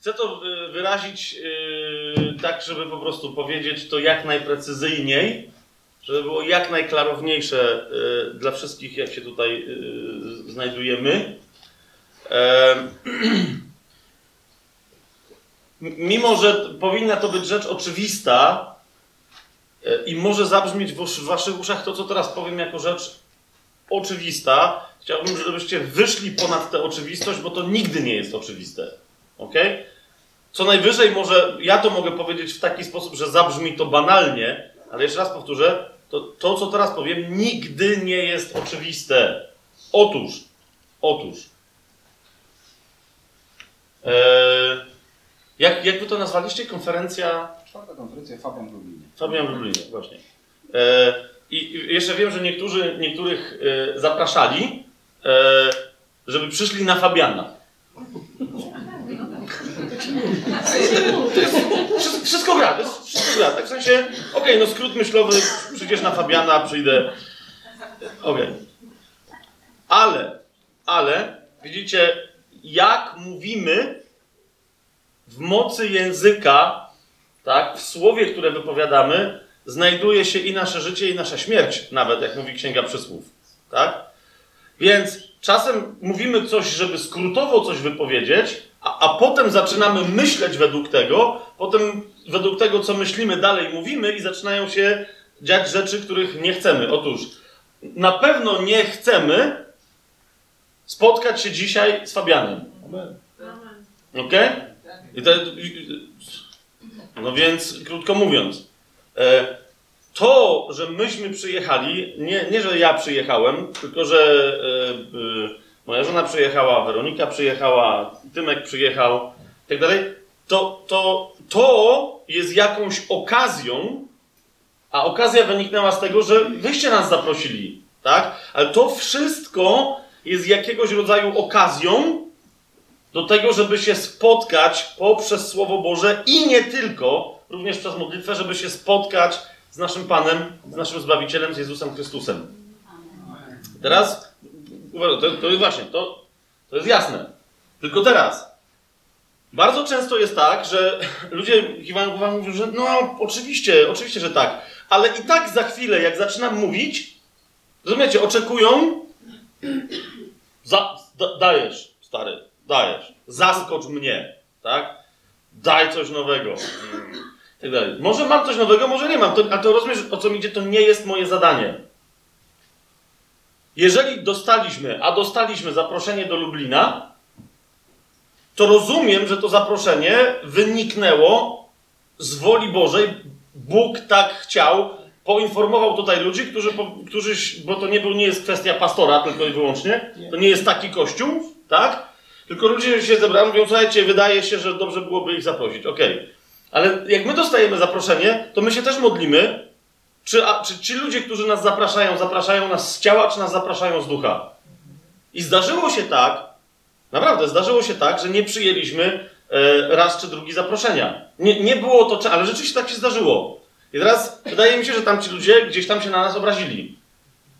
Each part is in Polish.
chcę to wyrazić y, tak, żeby po prostu powiedzieć to jak najprecyzyjniej, żeby było jak najklarowniejsze y, dla wszystkich, jak się tutaj znajdujemy. Mimo, że powinna to być rzecz oczywista i może zabrzmieć w waszych uszach to, co teraz powiem, jako rzecz oczywista, chciałbym, żebyście wyszli ponad tę oczywistość, bo to nigdy nie jest oczywiste. Ok? Co najwyżej może, ja to mogę powiedzieć w taki sposób, że zabrzmi to banalnie, ale jeszcze raz powtórzę, to, to co teraz powiem, nigdy nie jest oczywiste. Otóż, otóż, e, jak, jak wy to nazwaliście? Konferencja? Czwarta konferencja Fabian w Lublinie. Fabian w Lublinie, właśnie. E, I jeszcze wiem, że niektórzy, niektórych e, zapraszali, e, żeby przyszli na Fabiana. Wszystko gra, to jest wszystko gra. Tak w sensie, okej, okay, no skrót myślowy, przyjdziesz na Fabiana, przyjdę. Okej. Okay. Ale, ale, widzicie, jak mówimy w mocy języka, tak, w słowie, które wypowiadamy, znajduje się i nasze życie, i nasza śmierć, nawet jak mówi Księga Przysłów. Tak? Więc czasem mówimy coś, żeby skrótowo coś wypowiedzieć, a, a potem zaczynamy myśleć według tego, potem według tego, co myślimy, dalej mówimy i zaczynają się dziać rzeczy, których nie chcemy. Otóż na pewno nie chcemy spotkać się dzisiaj z Fabianem. Ok? I to, no więc, krótko mówiąc, e, to, że myśmy przyjechali, nie, nie że ja przyjechałem, tylko że e, e, moja żona przyjechała, Weronika przyjechała, Tymek przyjechał tak dalej, to, to, to jest jakąś okazją, a okazja wyniknęła z tego, że wyście nas zaprosili, tak? Ale to wszystko jest jakiegoś rodzaju okazją do tego, żeby się spotkać poprzez Słowo Boże i nie tylko, również przez modlitwę, żeby się spotkać z naszym Panem, z naszym Zbawicielem, z Jezusem Chrystusem. Teraz to, to jest właśnie, to, to jest jasne. Tylko teraz. Bardzo często jest tak, że ludzie kiwają głową mówią, że no oczywiście, oczywiście, że tak. Ale i tak za chwilę, jak zaczynam mówić, rozumiecie, oczekują za, da, dajesz, stary, dajesz. Zaskocz mnie, tak? Daj coś nowego. Mm, tak dalej. Może mam coś nowego, może nie mam. To, a to rozumiesz, o co mi idzie, to nie jest moje zadanie. Jeżeli dostaliśmy, a dostaliśmy zaproszenie do Lublina, to rozumiem, że to zaproszenie wyniknęło z woli Bożej. Bóg tak chciał, poinformował tutaj ludzi, którzy, którzy bo to nie, był, nie jest kwestia pastora tylko i wyłącznie, to nie jest taki kościół, tak? Tylko ludzie się zebrali, mówią, słuchajcie, wydaje się, że dobrze byłoby ich zaprosić. Okej. Okay. Ale jak my dostajemy zaproszenie, to my się też modlimy, czy, a, czy ci ludzie, którzy nas zapraszają, zapraszają nas z ciała, czy nas zapraszają z ducha? I zdarzyło się tak, naprawdę zdarzyło się tak, że nie przyjęliśmy e, raz czy drugi zaproszenia. Nie, nie było to, ale rzeczywiście tak się zdarzyło. I teraz wydaje mi się, że tam ci ludzie gdzieś tam się na nas obrazili.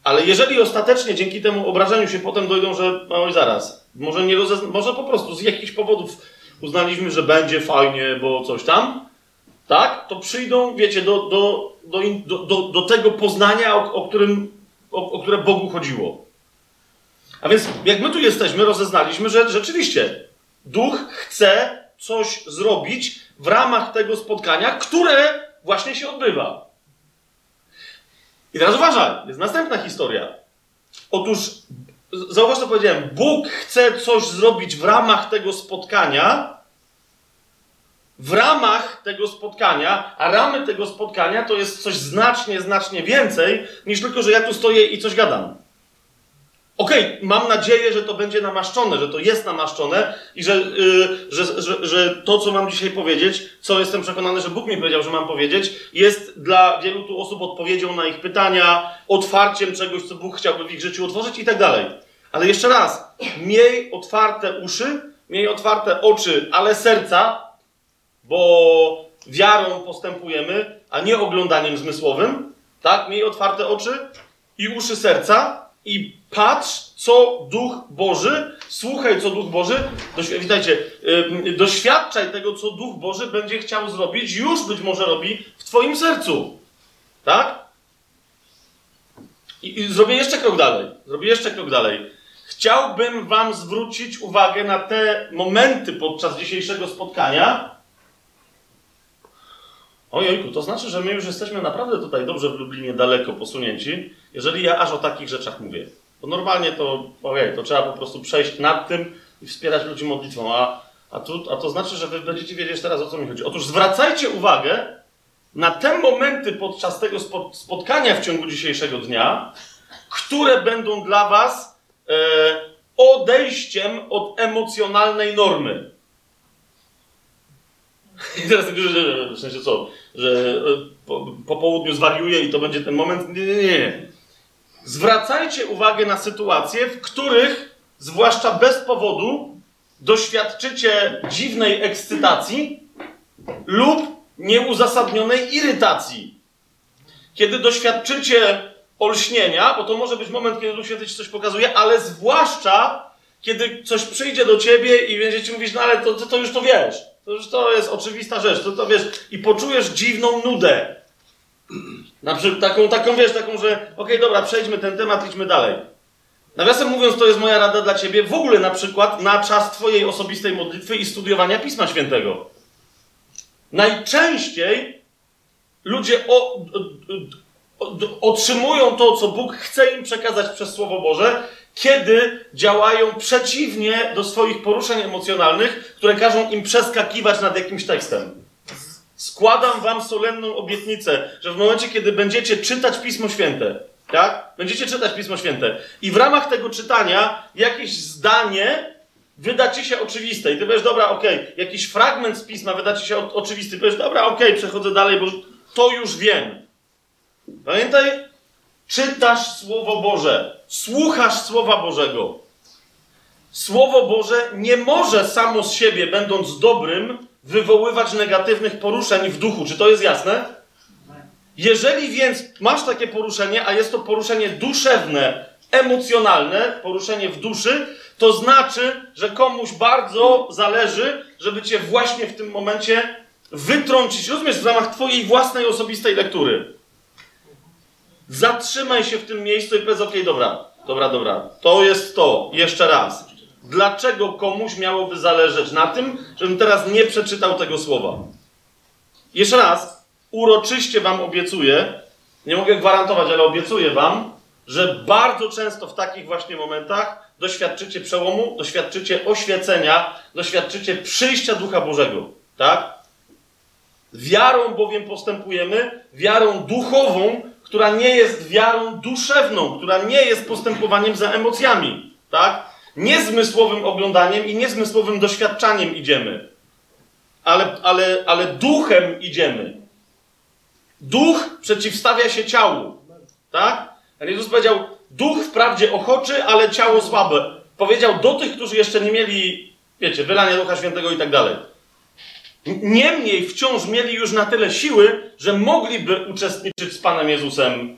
Ale jeżeli ostatecznie dzięki temu obrażeniu się potem dojdą, że oj zaraz, może, nie może po prostu z jakichś powodów uznaliśmy, że będzie fajnie, bo coś tam, tak, to przyjdą, wiecie, do, do, do, do, do tego poznania, o, o którym, o, o które Bogu chodziło. A więc jak my tu jesteśmy, rozeznaliśmy, że rzeczywiście Duch chce coś zrobić w ramach tego spotkania, które właśnie się odbywa. I teraz uważaj, jest następna historia. Otóż, zauważ co powiedziałem, Bóg chce coś zrobić w ramach tego spotkania, w ramach tego spotkania, a ramy tego spotkania to jest coś znacznie, znacznie więcej, niż tylko, że ja tu stoję i coś gadam. Okej, okay, mam nadzieję, że to będzie namaszczone, że to jest namaszczone i że, yy, że, że, że to, co mam dzisiaj powiedzieć, co jestem przekonany, że Bóg mi powiedział, że mam powiedzieć, jest dla wielu tu osób odpowiedzią na ich pytania, otwarciem czegoś, co Bóg chciałby w ich życiu otworzyć i tak dalej. Ale jeszcze raz, miej otwarte uszy, miej otwarte oczy, ale serca, bo wiarą postępujemy, a nie oglądaniem zmysłowym, tak? Miej otwarte oczy i uszy serca i Patrz, co Duch Boży, słuchaj, co Duch Boży, doświ- witajcie, ym, doświadczaj tego, co Duch Boży będzie chciał zrobić, już być może robi w Twoim sercu. Tak? I, I zrobię jeszcze krok dalej. Zrobię jeszcze krok dalej. Chciałbym Wam zwrócić uwagę na te momenty podczas dzisiejszego spotkania. Ojejku, to znaczy, że my już jesteśmy naprawdę tutaj dobrze w Lublinie daleko posunięci, jeżeli ja aż o takich rzeczach mówię. Bo normalnie to, ojej, to trzeba po prostu przejść nad tym i wspierać ludzi modlitwą, a, a, tu, a to znaczy, że wy będziecie wiedzieć teraz, o co mi chodzi. Otóż zwracajcie uwagę na te momenty podczas tego spo- spotkania w ciągu dzisiejszego dnia, które będą dla was e, odejściem od emocjonalnej normy. I teraz tak, że, w sensie co, że e, po, po południu zwariuję i to będzie ten moment. Nie, nie, nie. Zwracajcie uwagę na sytuacje, w których, zwłaszcza bez powodu, doświadczycie dziwnej ekscytacji lub nieuzasadnionej irytacji. Kiedy doświadczycie olśnienia, bo to może być moment, kiedy Duch Święty ci coś pokazuje, ale zwłaszcza kiedy coś przyjdzie do ciebie i będziecie mówić, no ale to, to, to już to wiesz. To już to jest oczywista rzecz, to, to wiesz. I poczujesz dziwną nudę. Na przykład taką, taką wiesz, taką, że okej, dobra, przejdźmy ten temat, idźmy dalej. Nawiasem mówiąc, to jest moja rada dla ciebie w ogóle na przykład na czas twojej osobistej modlitwy i studiowania Pisma Świętego. Najczęściej ludzie o, o, o, otrzymują to, co Bóg chce im przekazać przez Słowo Boże, kiedy działają przeciwnie do swoich poruszeń emocjonalnych, które każą im przeskakiwać nad jakimś tekstem. Składam wam solenną obietnicę, że w momencie, kiedy będziecie czytać Pismo Święte, tak? Będziecie czytać Pismo Święte i w ramach tego czytania jakieś zdanie wyda ci się oczywiste i ty powiesz, dobra, okej, jakiś fragment z Pisma wyda ci się o- oczywisty, powiesz, dobra, okej, przechodzę dalej, bo to już wiem. Pamiętaj, czytasz Słowo Boże, słuchasz Słowa Bożego. Słowo Boże nie może samo z siebie, będąc dobrym, wywoływać negatywnych poruszeń w duchu. Czy to jest jasne? Jeżeli więc masz takie poruszenie, a jest to poruszenie duszewne, emocjonalne, poruszenie w duszy, to znaczy, że komuś bardzo zależy, żeby cię właśnie w tym momencie wytrącić, rozumiesz, w ramach twojej własnej osobistej lektury. Zatrzymaj się w tym miejscu i powiedz, okej, dobra, dobra, dobra, to jest to, jeszcze raz. Dlaczego komuś miałoby zależeć na tym, żebym teraz nie przeczytał tego słowa? Jeszcze raz, uroczyście wam obiecuję, nie mogę gwarantować, ale obiecuję wam, że bardzo często w takich właśnie momentach doświadczycie przełomu, doświadczycie oświecenia, doświadczycie przyjścia Ducha Bożego. Tak? Wiarą bowiem postępujemy, wiarą duchową, która nie jest wiarą duszewną, która nie jest postępowaniem za emocjami. Tak? Niezmysłowym oglądaniem i niezmysłowym doświadczaniem idziemy. Ale, ale, ale duchem idziemy. Duch przeciwstawia się ciału. Tak? Jezus powiedział, duch wprawdzie ochoczy, ale ciało słabe. Powiedział do tych, którzy jeszcze nie mieli, wiecie, wylania Ducha Świętego i tak dalej. Niemniej wciąż mieli już na tyle siły, że mogliby uczestniczyć z Panem Jezusem e,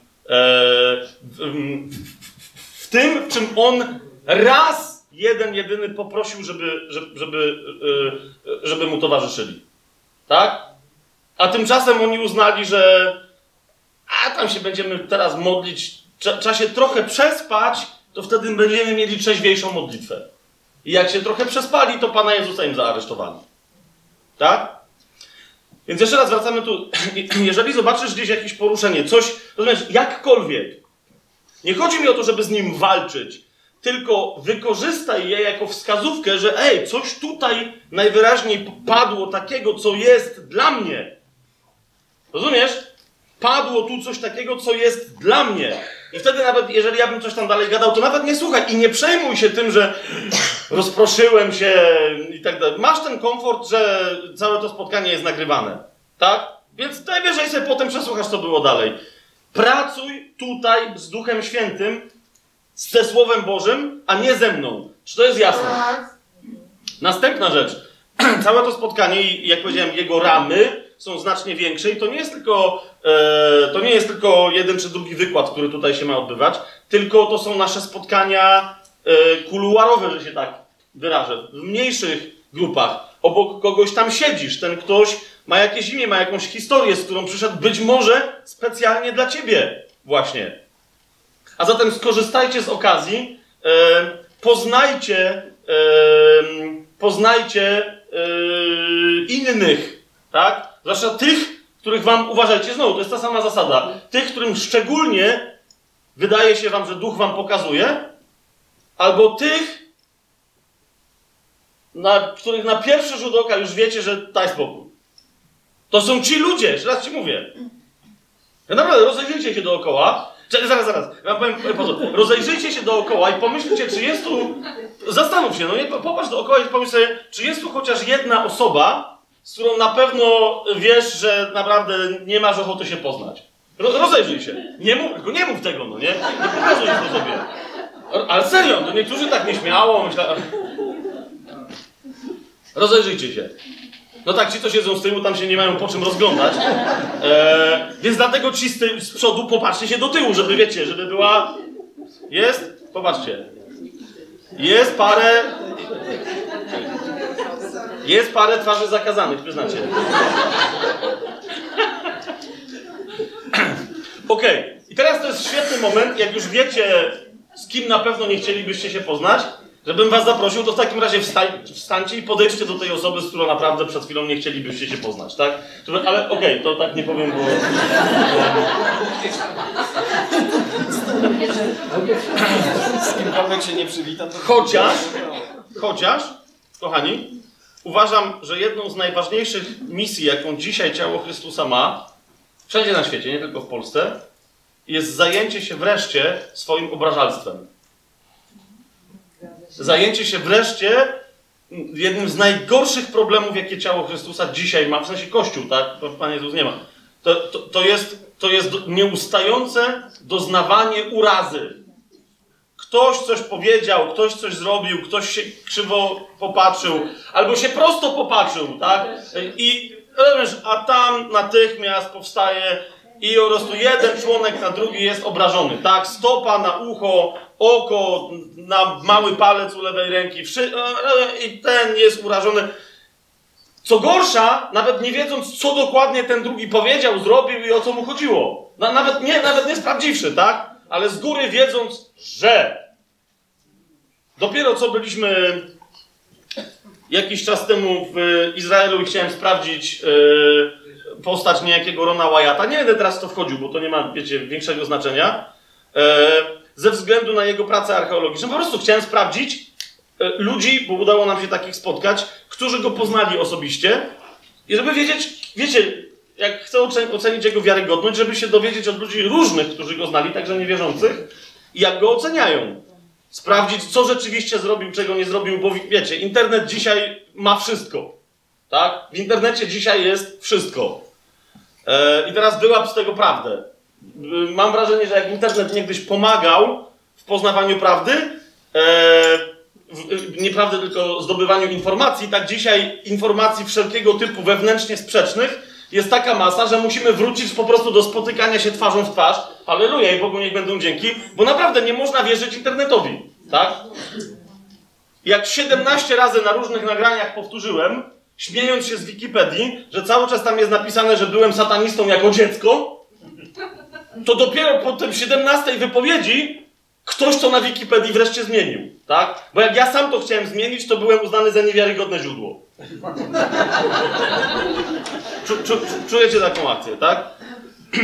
w, tym, w czym On raz, jeden, jedyny poprosił, żeby, żeby, e, żeby mu towarzyszyli. Tak? A tymczasem oni uznali, że a tam się będziemy teraz modlić, trzeba się trochę przespać, to wtedy będziemy mieli trzeźwiejszą modlitwę. I jak się trochę przespali, to Pana Jezusa im zaaresztowali. Tak? Więc jeszcze raz wracamy tu. Jeżeli zobaczysz gdzieś jakieś poruszenie, coś, rozumiesz, jakkolwiek, nie chodzi mi o to, żeby z nim walczyć, tylko wykorzystaj je jako wskazówkę, że ej, coś tutaj najwyraźniej padło takiego, co jest dla mnie. Rozumiesz? Padło tu coś takiego, co jest dla mnie. I wtedy nawet, jeżeli ja bym coś tam dalej gadał, to nawet nie słuchaj i nie przejmuj się tym, że rozproszyłem się i tak dalej. Masz ten komfort, że całe to spotkanie jest nagrywane. Tak? Więc najwyżej sobie potem przesłuchasz, co było dalej. Pracuj tutaj z Duchem Świętym, ze Słowem Bożym, a nie ze mną. Czy to jest jasne? Następna rzecz. Całe to spotkanie i jak powiedziałem, jego ramy są znacznie większe i to nie jest tylko, e, to nie jest tylko jeden czy drugi wykład, który tutaj się ma odbywać, tylko to są nasze spotkania e, kuluarowe, że się tak wyrażę, w mniejszych grupach. Obok kogoś tam siedzisz, ten ktoś ma jakieś imię, ma jakąś historię, z którą przyszedł być może specjalnie dla ciebie właśnie. A zatem skorzystajcie z okazji, e, poznajcie, poznajcie innych, tak? Zwłaszcza tych, których wam, uważajcie, znowu, to jest ta sama zasada, tych, którym szczególnie wydaje się wam, że duch wam pokazuje, albo tych, na których na pierwszy rzut oka już wiecie, że daj spokój. To są ci ludzie, jeszcze raz ci mówię. Ja naprawdę, rozejrzyjcie się dookoła. Zaraz, zaraz. Ja powiem, po co. Rozejrzyjcie się dookoła i pomyślcie, czy jest tu... Zastanów się, no nie, popatrz dookoła i pomyśl sobie, czy jest tu chociaż jedna osoba, z którą na pewno wiesz, że naprawdę nie masz ochoty się poznać. Ro, rozejrzyj się. Nie mów, tylko nie mów tego, no nie? Nie pokazuj to sobie. Ale serio, to niektórzy tak nieśmiało myślą... Rozejrzyjcie się. No tak, ci, co siedzą z tyłu, tam się nie mają po czym rozglądać. E, więc dlatego ci z, ty, z przodu popatrzcie się do tyłu, żeby wiecie, żeby była. Jest? Popatrzcie. Jest parę. Jest parę twarzy zakazanych, przyznacie. Okej. Okay. I teraz to jest świetny moment, jak już wiecie, z kim na pewno nie chcielibyście się poznać, żebym was zaprosił, to w takim razie wstań, wstańcie i podejdźcie do tej osoby, z którą naprawdę przed chwilą nie chcielibyście się poznać, tak? Ale okej, okay, to tak nie powiem, bo... Z kimkolwiek się nie przywita, to... Chociaż, chociaż, kochani, uważam, że jedną z najważniejszych misji, jaką dzisiaj ciało Chrystusa ma, wszędzie na świecie, nie tylko w Polsce, jest zajęcie się wreszcie swoim obrażalstwem. Zajęcie się wreszcie jednym z najgorszych problemów, jakie ciało Chrystusa dzisiaj ma, w sensie Kościół, tak? Pan Jezus nie ma. To, to, to, jest, to jest nieustające doznawanie urazy. Ktoś coś powiedział, ktoś coś zrobił, ktoś się krzywo popatrzył, albo się prosto popatrzył, tak? I rozumiesz, a tam natychmiast powstaje i po prostu jeden członek na drugi jest obrażony, tak? Stopa na ucho, oko, na mały palec u lewej ręki i ten jest urażony. Co gorsza, nawet nie wiedząc, co dokładnie ten drugi powiedział, zrobił i o co mu chodziło. Nawet nie, nawet nie sprawdziwszy, tak? Ale z góry wiedząc, że dopiero co byliśmy jakiś czas temu w Izraelu i chciałem sprawdzić yy, postać niejakiego Rona Wyatta. Nie będę teraz w to wchodził, bo to nie ma, wiecie, większego znaczenia. E, ze względu na jego pracę archeologiczną. Po prostu chciałem sprawdzić e, ludzi, bo udało nam się takich spotkać, którzy go poznali osobiście i żeby wiedzieć, wiecie, jak chcę ocenić jego wiarygodność, żeby się dowiedzieć od ludzi różnych, którzy go znali, także niewierzących, jak go oceniają. Sprawdzić, co rzeczywiście zrobił, czego nie zrobił, bo wiecie, internet dzisiaj ma wszystko. Tak? W internecie dzisiaj jest wszystko. E, I teraz wyłap z tego prawdę. Mam wrażenie, że jak internet niegdyś pomagał w poznawaniu prawdy, e, nieprawdy tylko zdobywaniu informacji, tak dzisiaj informacji wszelkiego typu wewnętrznie sprzecznych jest taka masa, że musimy wrócić po prostu do spotykania się twarzą w twarz. Halleluja i Bogu niech będą dzięki, bo naprawdę nie można wierzyć internetowi, tak? Jak 17 razy na różnych nagraniach powtórzyłem, śmiejąc się z Wikipedii, że cały czas tam jest napisane, że byłem satanistą jako dziecko, to dopiero po tym 17 wypowiedzi ktoś to na Wikipedii wreszcie zmienił, tak? Bo jak ja sam to chciałem zmienić, to byłem uznany za niewiarygodne źródło. Czu, czu, czujecie taką akcję, tak?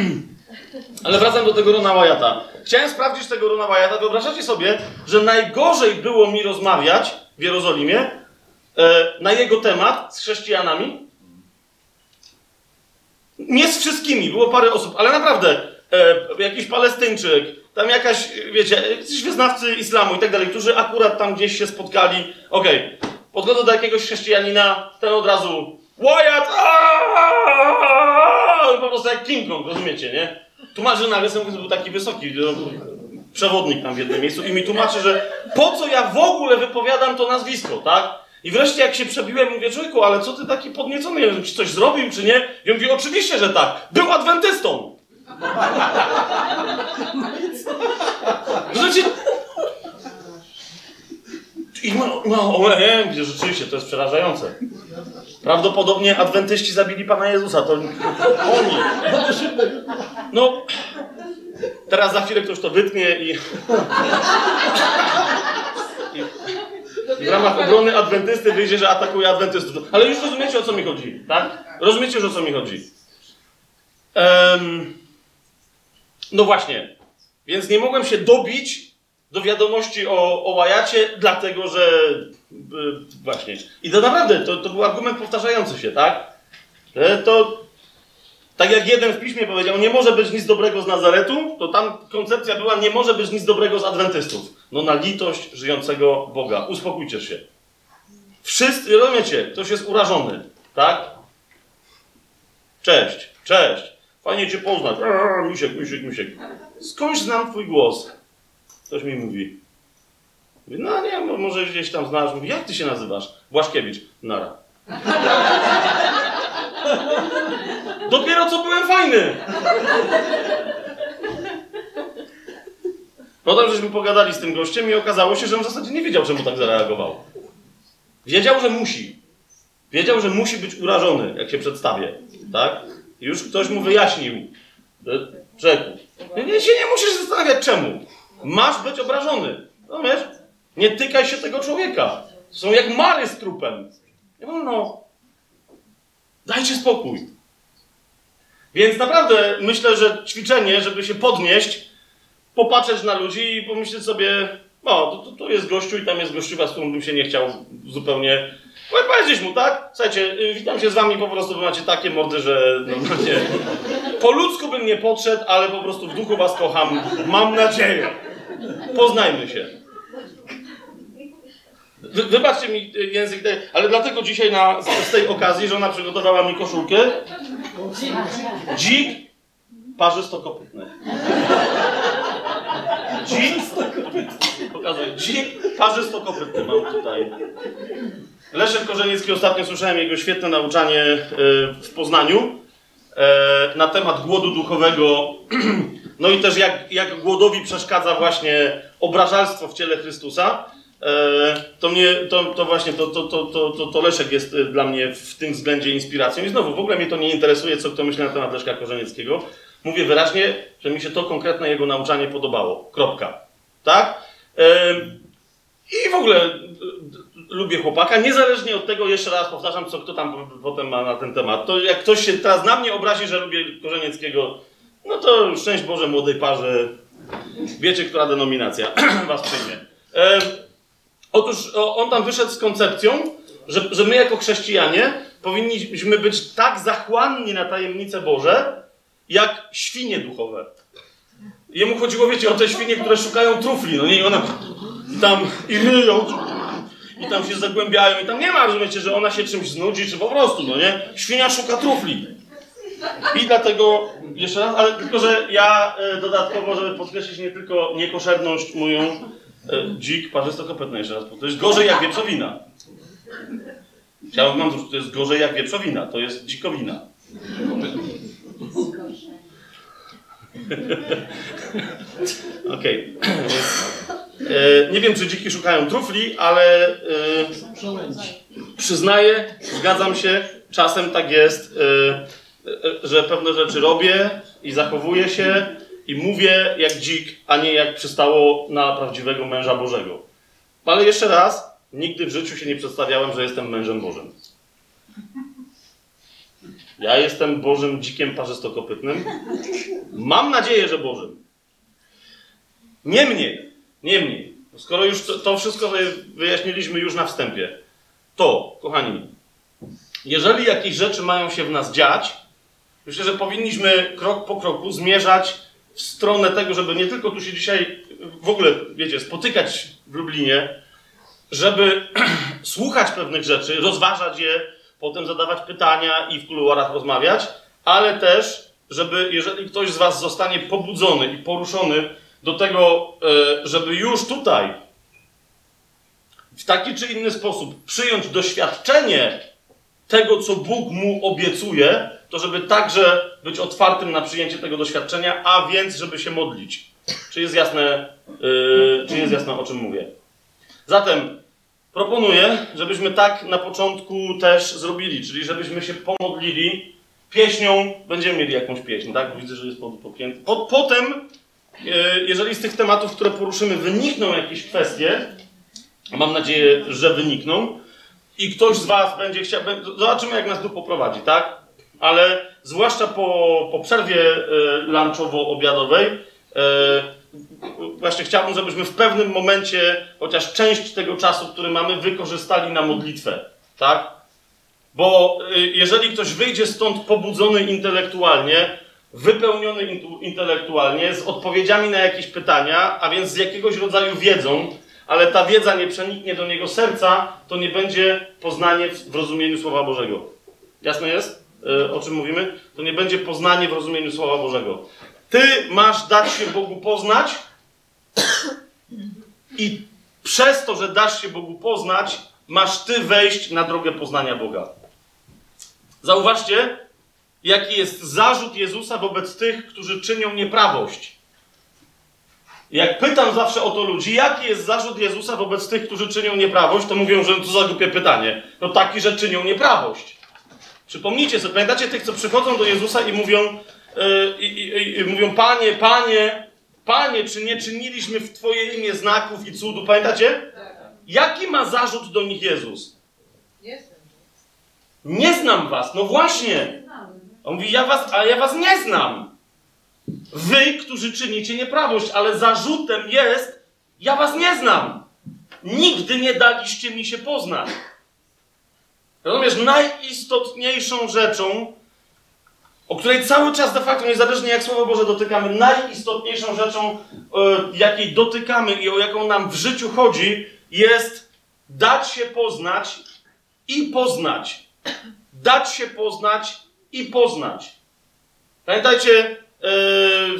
Ale wracam do tego Rona Wyatta. Chciałem sprawdzić tego Rona Wyatta. Wyobrażacie sobie, że najgorzej było mi rozmawiać w Jerozolimie, E, na jego temat z chrześcijanami. Nie z wszystkimi, było parę osób, ale naprawdę e, jakiś Palestyńczyk, tam jakaś, wiecie, jakiś wyznawcy islamu i tak dalej, którzy akurat tam gdzieś się spotkali. Okej, okay. podchodzę do jakiegoś chrześcijanina, ten od razu Wyatt! Po prostu jak King Kong, rozumiecie, nie? Tłumaczy nagle, że był taki wysoki, no, przewodnik tam w jednym miejscu i mi tłumaczy, że po co ja w ogóle wypowiadam to nazwisko, tak? I wreszcie jak się przebiłem, mówię, człowieku, ale co ty taki podniecony, czy coś zrobił, czy nie? I on mówi, oczywiście, że tak, był adwentystą. Znaczy... I no, no, o, nie, mówię, rzeczywiście, to jest przerażające. Prawdopodobnie adwentyści zabili Pana Jezusa, to oni. No, teraz za chwilę ktoś to wytnie i... i i w ramach obrony adwentysty wyjdzie, że atakuje adwentystów. Ale już rozumiecie, o co mi chodzi, tak? Rozumiecie już, o co mi chodzi. Um, no właśnie. Więc nie mogłem się dobić do wiadomości o, o Łajacie, dlatego że... Yy, właśnie. I to naprawdę, to, to był argument powtarzający się, tak? Że to... Tak jak jeden w piśmie powiedział, nie może być nic dobrego z Nazaretu, to tam koncepcja była, nie może być nic dobrego z adwentystów. No na litość żyjącego Boga. Uspokójcie się. Wszyscy, rozumiecie, ktoś jest urażony, tak? Cześć, cześć. Fajnie cię poznać. Eee, misiek, misiek, misiek. Skądś znam twój głos. Ktoś mi mówi. No nie, może gdzieś tam znasz. Mówi, jak ty się nazywasz? Błaszkiewicz. Nara. Dopiero co byłem fajny. Potem żeśmy pogadali z tym gościem i okazało się, że on w zasadzie nie wiedział, czemu tak zareagował. Wiedział, że musi. Wiedział, że musi być urażony, jak się przedstawię. Tak? Już ktoś mu wyjaśnił. Rzekł. Nie, się nie musisz zastanawiać czemu. Masz być obrażony. Rozumiesz? Nie tykaj się tego człowieka. Są jak mary z trupem. Nie wolno. Dajcie spokój. Więc naprawdę myślę, że ćwiczenie, żeby się podnieść, popatrzeć na ludzi i pomyśleć sobie, o, to, to, jest gościu i tam jest gościuwa, z którą bym się nie chciał zupełnie... Powiedzieć mu, tak? Słuchajcie, y, witam się z wami, po prostu wy macie takie mordy, że normalnie... Po ludzku bym nie podszedł, ale po prostu w duchu was kocham. Mam nadzieję. Poznajmy się. Wy, wybaczcie mi y, język, ale dlatego dzisiaj na, z tej okazji żona przygotowała mi koszulkę. Dzik parzystokopytny. Dzik pokazuję. Dzik parzystokopytny mam tutaj. Leszek Korzeniecki, ostatnio słyszałem jego świetne nauczanie y, w Poznaniu e, na temat głodu duchowego. No i też jak, jak głodowi przeszkadza właśnie obrażalstwo w ciele Chrystusa. E, to, mnie, to, to właśnie to, to, to, to, to Leszek jest e, dla mnie w tym względzie inspiracją. I znowu, w ogóle mnie to nie interesuje, co kto myśli na temat Leszka Korzenieckiego. Mówię wyraźnie, że mi się to konkretne jego nauczanie podobało. Kropka. Tak? E, I w ogóle lubię chłopaka, niezależnie od tego, jeszcze raz powtarzam, co kto tam potem ma na ten temat. To jak ktoś się teraz na mnie obrazi, że lubię Korzenieckiego, no to szczęść Boże młodej parze. Wiecie, która denominacja was przyjmie. Otóż on tam wyszedł z koncepcją, że, że my jako chrześcijanie powinniśmy być tak zachłanni na tajemnice Boże, jak świnie duchowe. Jemu chodziło, wiecie, o te świnie, które szukają trufli, no nie, i one tam i ryją, i tam się zagłębiają, i tam nie ma, rozumiecie, że ona się czymś znudzi, czy po prostu, no nie? Świnia szuka trufli. I dlatego, jeszcze raz, ale tylko, że ja e, dodatkowo, żeby podkreślić nie tylko niekoszerność moją, E, dzik parzystokopytny jeszcze raz. To jest gorzej jak wieprzowina. Chciałbym wam to jest gorzej jak wieprzowina. To jest dzikowina. Okej. Okay. E, nie wiem, czy dziki szukają trufli, ale e, przyznaję, zgadzam się, czasem tak jest, e, że pewne rzeczy robię i zachowuję się, i mówię jak dzik, a nie jak przystało na prawdziwego męża Bożego. Ale jeszcze raz, nigdy w życiu się nie przedstawiałem, że jestem mężem Bożym. Ja jestem Bożym dzikiem parzystokopytnym. Mam nadzieję, że Bożym. Niemniej, niemniej, skoro już to, to wszystko wyjaśniliśmy już na wstępie, to, kochani, jeżeli jakieś rzeczy mają się w nas dziać, myślę, że powinniśmy krok po kroku zmierzać w stronę tego, żeby nie tylko tu się dzisiaj w ogóle, wiecie, spotykać w Lublinie, żeby słuchać pewnych rzeczy, rozważać je, potem zadawać pytania i w kuluarach rozmawiać, ale też, żeby jeżeli ktoś z Was zostanie pobudzony i poruszony do tego, e, żeby już tutaj w taki czy inny sposób przyjąć doświadczenie tego, co Bóg mu obiecuje, to żeby także być otwartym na przyjęcie tego doświadczenia, a więc żeby się modlić. Czy jest jasne, yy, czy jest jasne o czym mówię? Zatem proponuję, żebyśmy tak na początku też zrobili, czyli żebyśmy się pomodlili pieśnią, będziemy mieli jakąś pieśń, tak? Widzę, że jest podpięty. Po, potem, yy, jeżeli z tych tematów, które poruszymy, wynikną jakieś kwestie, mam nadzieję, że wynikną, i ktoś z Was będzie chciał. Zobaczymy, jak nas tu poprowadzi, tak? Ale zwłaszcza po, po przerwie y, lunchowo-obiadowej, y, właśnie chciałbym, żebyśmy w pewnym momencie chociaż część tego czasu, który mamy, wykorzystali na modlitwę, tak? Bo y, jeżeli ktoś wyjdzie stąd pobudzony intelektualnie, wypełniony intelektualnie, z odpowiedziami na jakieś pytania, a więc z jakiegoś rodzaju wiedzą, ale ta wiedza nie przeniknie do niego serca, to nie będzie poznanie w rozumieniu Słowa Bożego. Jasne jest, e, o czym mówimy? To nie będzie poznanie w rozumieniu Słowa Bożego. Ty masz dać się Bogu poznać i przez to, że dasz się Bogu poznać, masz ty wejść na drogę poznania Boga. Zauważcie, jaki jest zarzut Jezusa wobec tych, którzy czynią nieprawość. Jak pytam zawsze o to ludzi, jaki jest zarzut Jezusa wobec tych, którzy czynią nieprawość, to mówią, że to za głupie pytanie. No taki, że czynią nieprawość. Przypomnijcie sobie, pamiętacie tych, co przychodzą do Jezusa i mówią, yy, i, i, mówią, Panie, Panie, Panie, czy nie czyniliśmy w Twoje imię znaków i cudu? Pamiętacie? Jaki ma zarzut do nich Jezus? Nie znam was. No właśnie. On mówi, ja was, a ja was nie znam. Wy, którzy czynicie nieprawość, ale zarzutem jest, ja was nie znam. Nigdy nie daliście mi się poznać. Rozumiesz, najistotniejszą rzeczą, o której cały czas de facto, niezależnie jak Słowo Boże dotykamy, najistotniejszą rzeczą, e, jakiej dotykamy i o jaką nam w życiu chodzi, jest dać się poznać i poznać. Dać się poznać i poznać. Pamiętajcie,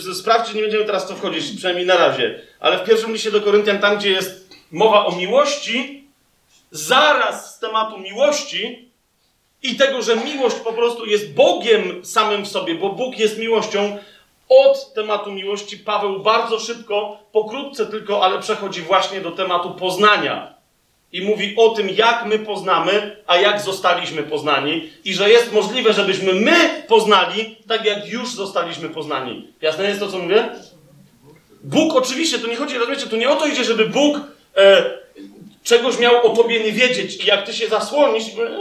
Yy, sprawdźcie, nie będziemy teraz w to wchodzić, przynajmniej na razie. Ale w pierwszym liście do Koryntian, tam gdzie jest mowa o miłości, zaraz z tematu miłości i tego, że miłość po prostu jest Bogiem samym w sobie, bo Bóg jest miłością, od tematu miłości Paweł bardzo szybko, pokrótce tylko, ale przechodzi właśnie do tematu poznania i mówi o tym, jak my poznamy, a jak zostaliśmy poznani, i że jest możliwe, żebyśmy my poznali, tak jak już zostaliśmy poznani. Jasne jest to, co mówię? Bóg oczywiście, to nie chodzi, rozumiecie, tu nie o to idzie, żeby Bóg e, czegoś miał o tobie nie wiedzieć i jak ty się zasłonisz, e,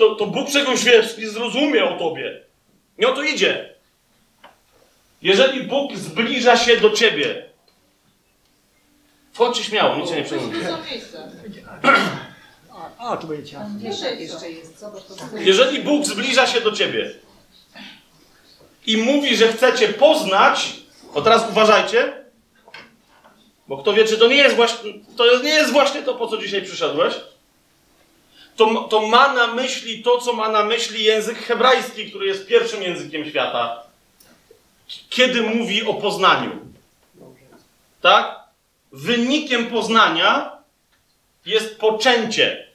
to, to Bóg czegoś wiesz, nie zrozumie o tobie. Nie o to idzie. Jeżeli Bóg zbliża się do ciebie, Wchodźcie śmiało, nic się nie przejmujcie. A, tu będzie. Jeszcze jest, Jeżeli Bóg zbliża się do ciebie i mówi, że chcecie poznać, to teraz uważajcie, bo kto wie, czy to nie jest właśnie to, nie jest właśnie to po co dzisiaj przyszedłeś, to, to ma na myśli to, co ma na myśli język hebrajski, który jest pierwszym językiem świata, kiedy mówi o poznaniu. Tak? wynikiem poznania jest poczęcie.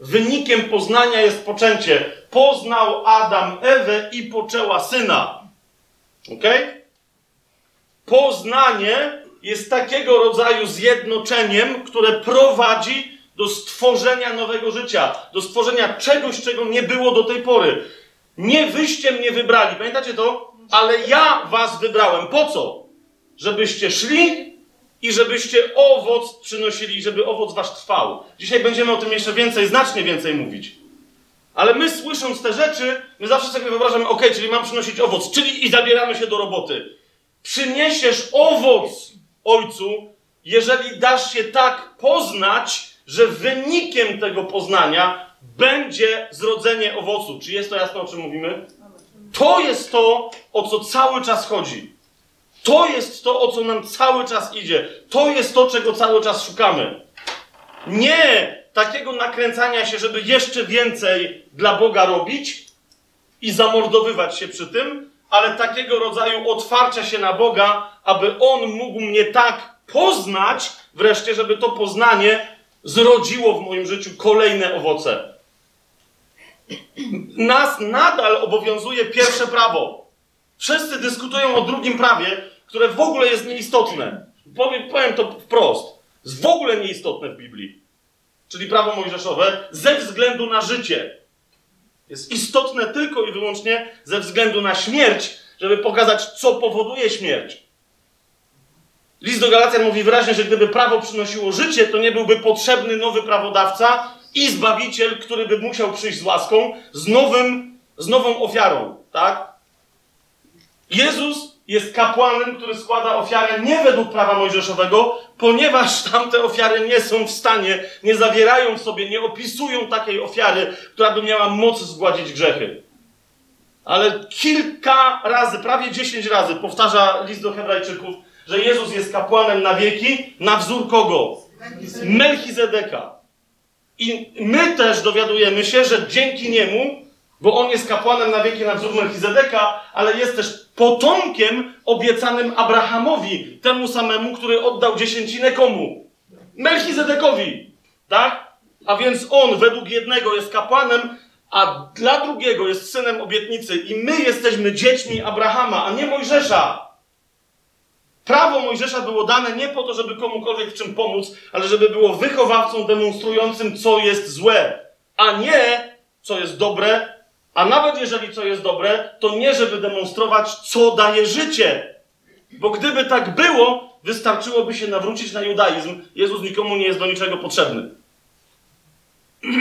Wynikiem poznania jest poczęcie. Poznał Adam Ewę i poczęła syna. Ok? Poznanie jest takiego rodzaju zjednoczeniem, które prowadzi do stworzenia nowego życia, do stworzenia czegoś, czego nie było do tej pory. Nie wyście mnie wybrali, pamiętacie to? Ale ja was wybrałem. Po co? żebyście szli i żebyście owoc przynosili, żeby owoc wasz trwał. Dzisiaj będziemy o tym jeszcze więcej, znacznie więcej mówić. Ale my słysząc te rzeczy, my zawsze sobie wyobrażamy, ok, czyli mam przynosić owoc, czyli i zabieramy się do roboty. Przyniesiesz owoc Ojcu, jeżeli dasz się tak poznać, że wynikiem tego poznania będzie zrodzenie owocu. Czy jest to jasne, o czym mówimy? To jest to, o co cały czas chodzi. To jest to, o co nam cały czas idzie. To jest to, czego cały czas szukamy. Nie takiego nakręcania się, żeby jeszcze więcej dla Boga robić i zamordowywać się przy tym, ale takiego rodzaju otwarcia się na Boga, aby On mógł mnie tak poznać wreszcie, żeby to poznanie zrodziło w moim życiu kolejne owoce. Nas nadal obowiązuje pierwsze prawo. Wszyscy dyskutują o drugim prawie, które w ogóle jest nieistotne. Powiem, powiem to wprost. Jest w ogóle nieistotne w Biblii. Czyli prawo mojżeszowe ze względu na życie. Jest istotne tylko i wyłącznie ze względu na śmierć, żeby pokazać, co powoduje śmierć. List do Galacjan mówi wyraźnie, że gdyby prawo przynosiło życie, to nie byłby potrzebny nowy prawodawca i zbawiciel, który by musiał przyjść z łaską, z nowym, z nową ofiarą, tak? Jezus jest kapłanem, który składa ofiarę nie według prawa mojżeszowego, ponieważ tamte ofiary nie są w stanie, nie zawierają w sobie, nie opisują takiej ofiary, która by miała moc zgładzić grzechy. Ale kilka razy, prawie dziesięć razy powtarza list do Hebrajczyków, że Jezus jest kapłanem na wieki, na wzór kogo? Melchizedeka. I my też dowiadujemy się, że dzięki niemu, bo on jest kapłanem na wieki na wzór Melchizedeka, ale jest też potomkiem obiecanym Abrahamowi, temu samemu, który oddał dziesięcinę komu? Melchizedekowi. Tak? A więc on według jednego jest kapłanem, a dla drugiego jest synem obietnicy. I my jesteśmy dziećmi Abrahama, a nie Mojżesza. Prawo Mojżesza było dane nie po to, żeby komukolwiek w czym pomóc, ale żeby było wychowawcą demonstrującym, co jest złe, a nie co jest dobre, a nawet jeżeli co jest dobre, to nie żeby demonstrować, co daje życie. Bo gdyby tak było, wystarczyłoby się nawrócić na judaizm. Jezus nikomu nie jest do niczego potrzebny.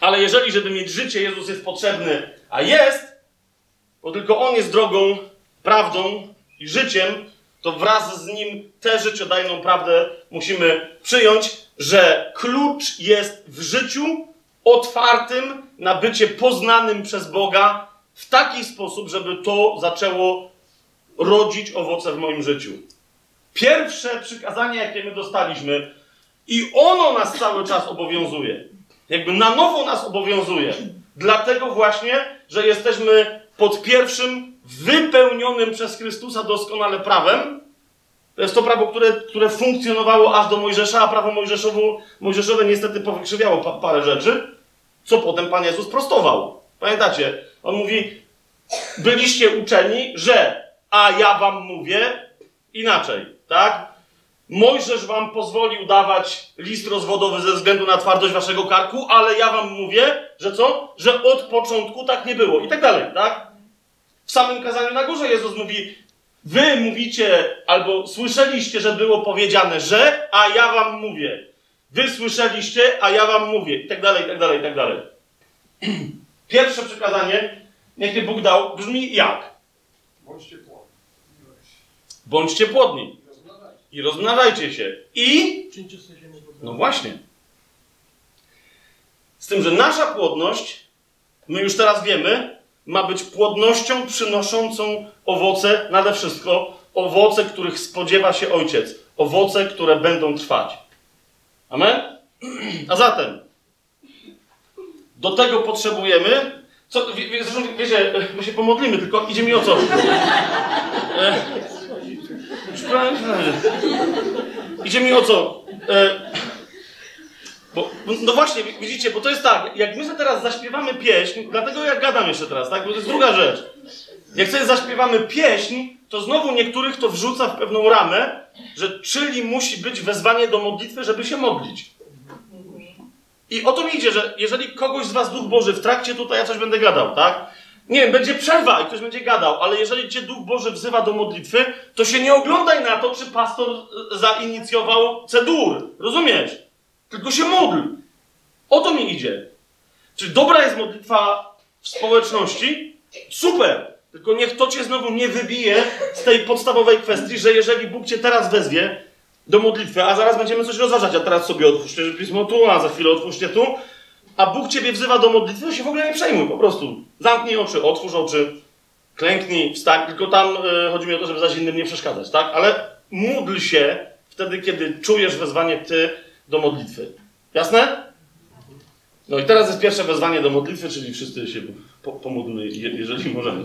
Ale jeżeli, żeby mieć życie, Jezus jest potrzebny, a jest, bo tylko On jest drogą, prawdą i życiem, to wraz z Nim tę życiodajną prawdę musimy przyjąć, że klucz jest w życiu otwartym na bycie poznanym przez Boga w taki sposób, żeby to zaczęło rodzić owoce w moim życiu. Pierwsze przykazanie, jakie my dostaliśmy, i ono nas cały czas obowiązuje. Jakby na nowo nas obowiązuje. Dlatego właśnie, że jesteśmy pod pierwszym, wypełnionym przez Chrystusa doskonale prawem. To jest to prawo, które, które funkcjonowało aż do Mojżesza, a prawo mojżeszowe niestety powykrzywiało pa, parę rzeczy, co potem Pan Jezus prostował. Pamiętacie? On mówi, byliście uczeni, że, a ja wam mówię inaczej, tak? Mojżesz wam pozwolił dawać list rozwodowy ze względu na twardość waszego karku, ale ja wam mówię, że co? Że od początku tak nie było. I tak dalej, tak? W samym kazaniu na górze Jezus mówi, wy mówicie albo słyszeliście, że było powiedziane, że, a ja wam mówię. Wy słyszeliście, a ja wam mówię. I tak dalej, i tak dalej, i tak dalej. Pierwsze przykazanie, jakie Bóg dał, brzmi jak? Bądźcie płodni. Bądźcie płodni i rozmnażajcie się. I. No właśnie. Z tym, że nasza płodność, my już teraz wiemy, ma być płodnością przynoszącą owoce, nade wszystko owoce, których spodziewa się ojciec. Owoce, które będą trwać. Amen? A zatem, do tego potrzebujemy. Co, wie, zresztą, wiecie, my się pomodlimy, tylko idzie mi o co? E, Idzie mi o co? E, bo, no właśnie, widzicie, bo to jest tak, jak my sobie teraz zaśpiewamy pieśń, dlatego ja gadam jeszcze teraz, tak? Bo to jest druga rzecz. Jak sobie zaśpiewamy pieśń, to znowu niektórych to wrzuca w pewną ramę, że czyli musi być wezwanie do modlitwy, żeby się modlić. I o to mi idzie, że jeżeli kogoś z was Duch Boży w trakcie tutaj ja coś będę gadał, tak? Nie wiem, będzie przerwa i ktoś będzie gadał, ale jeżeli cię Duch Boży wzywa do modlitwy, to się nie oglądaj na to, czy pastor zainicjował cedur. Rozumiesz? Tylko się módl. O to mi idzie. Czy dobra jest modlitwa w społeczności? Super. Tylko niech to cię znowu nie wybije z tej podstawowej kwestii, że jeżeli Bóg cię teraz wezwie do modlitwy, a zaraz będziemy coś rozważać, a teraz sobie otwórzcie pismo tu, a za chwilę otwórzcie tu, a Bóg ciebie wzywa do modlitwy, to się w ogóle nie przejmuj, po prostu. Zamknij oczy, otwórz oczy, klęknij, wstań, tylko tam y, chodzi mi o to, żeby zaś innym nie przeszkadzać, tak? Ale módl się wtedy, kiedy czujesz wezwanie ty do modlitwy. Jasne? No i teraz jest pierwsze wezwanie do modlitwy, czyli wszyscy się po, pomódlmy, je, jeżeli możemy.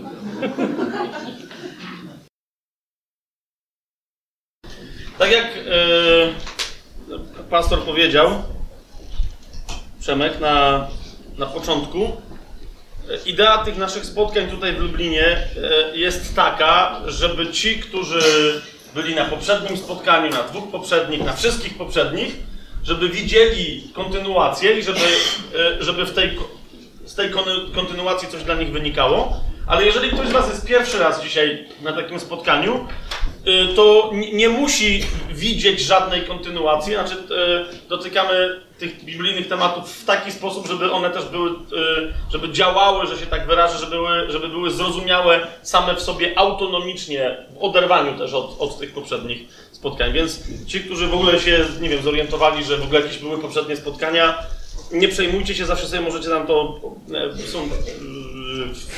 Tak jak e, pastor powiedział, Przemek, na, na początku, e, idea tych naszych spotkań tutaj w Lublinie e, jest taka, żeby ci, którzy byli na poprzednim spotkaniu, na dwóch poprzednich, na wszystkich poprzednich, żeby widzieli kontynuację i żeby, e, żeby w tej, z tej kontynuacji coś dla nich wynikało. Ale jeżeli ktoś z Was jest pierwszy raz dzisiaj na takim spotkaniu, y, to nie musi widzieć żadnej kontynuacji. Znaczy, y, dotykamy tych biblijnych tematów w taki sposób, żeby one też były, y, żeby działały, że się tak wyrażę, żeby były, żeby były zrozumiałe same w sobie autonomicznie, w oderwaniu też od, od tych poprzednich spotkań. Więc ci, którzy w ogóle się, nie wiem, zorientowali, że w ogóle jakieś były poprzednie spotkania, nie przejmujcie się, zawsze sobie możecie tam to. e, Są, e,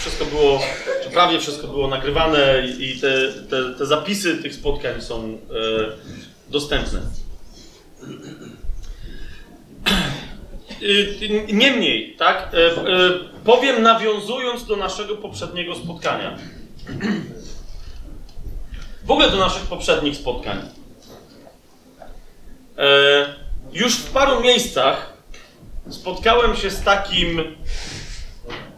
wszystko było, czy prawie wszystko było nagrywane i te, te, te zapisy tych spotkań są e, dostępne. Y, Niemniej, tak, e, powiem nawiązując do naszego poprzedniego spotkania. W ogóle do naszych poprzednich spotkań. Już w paru miejscach spotkałem się z takim,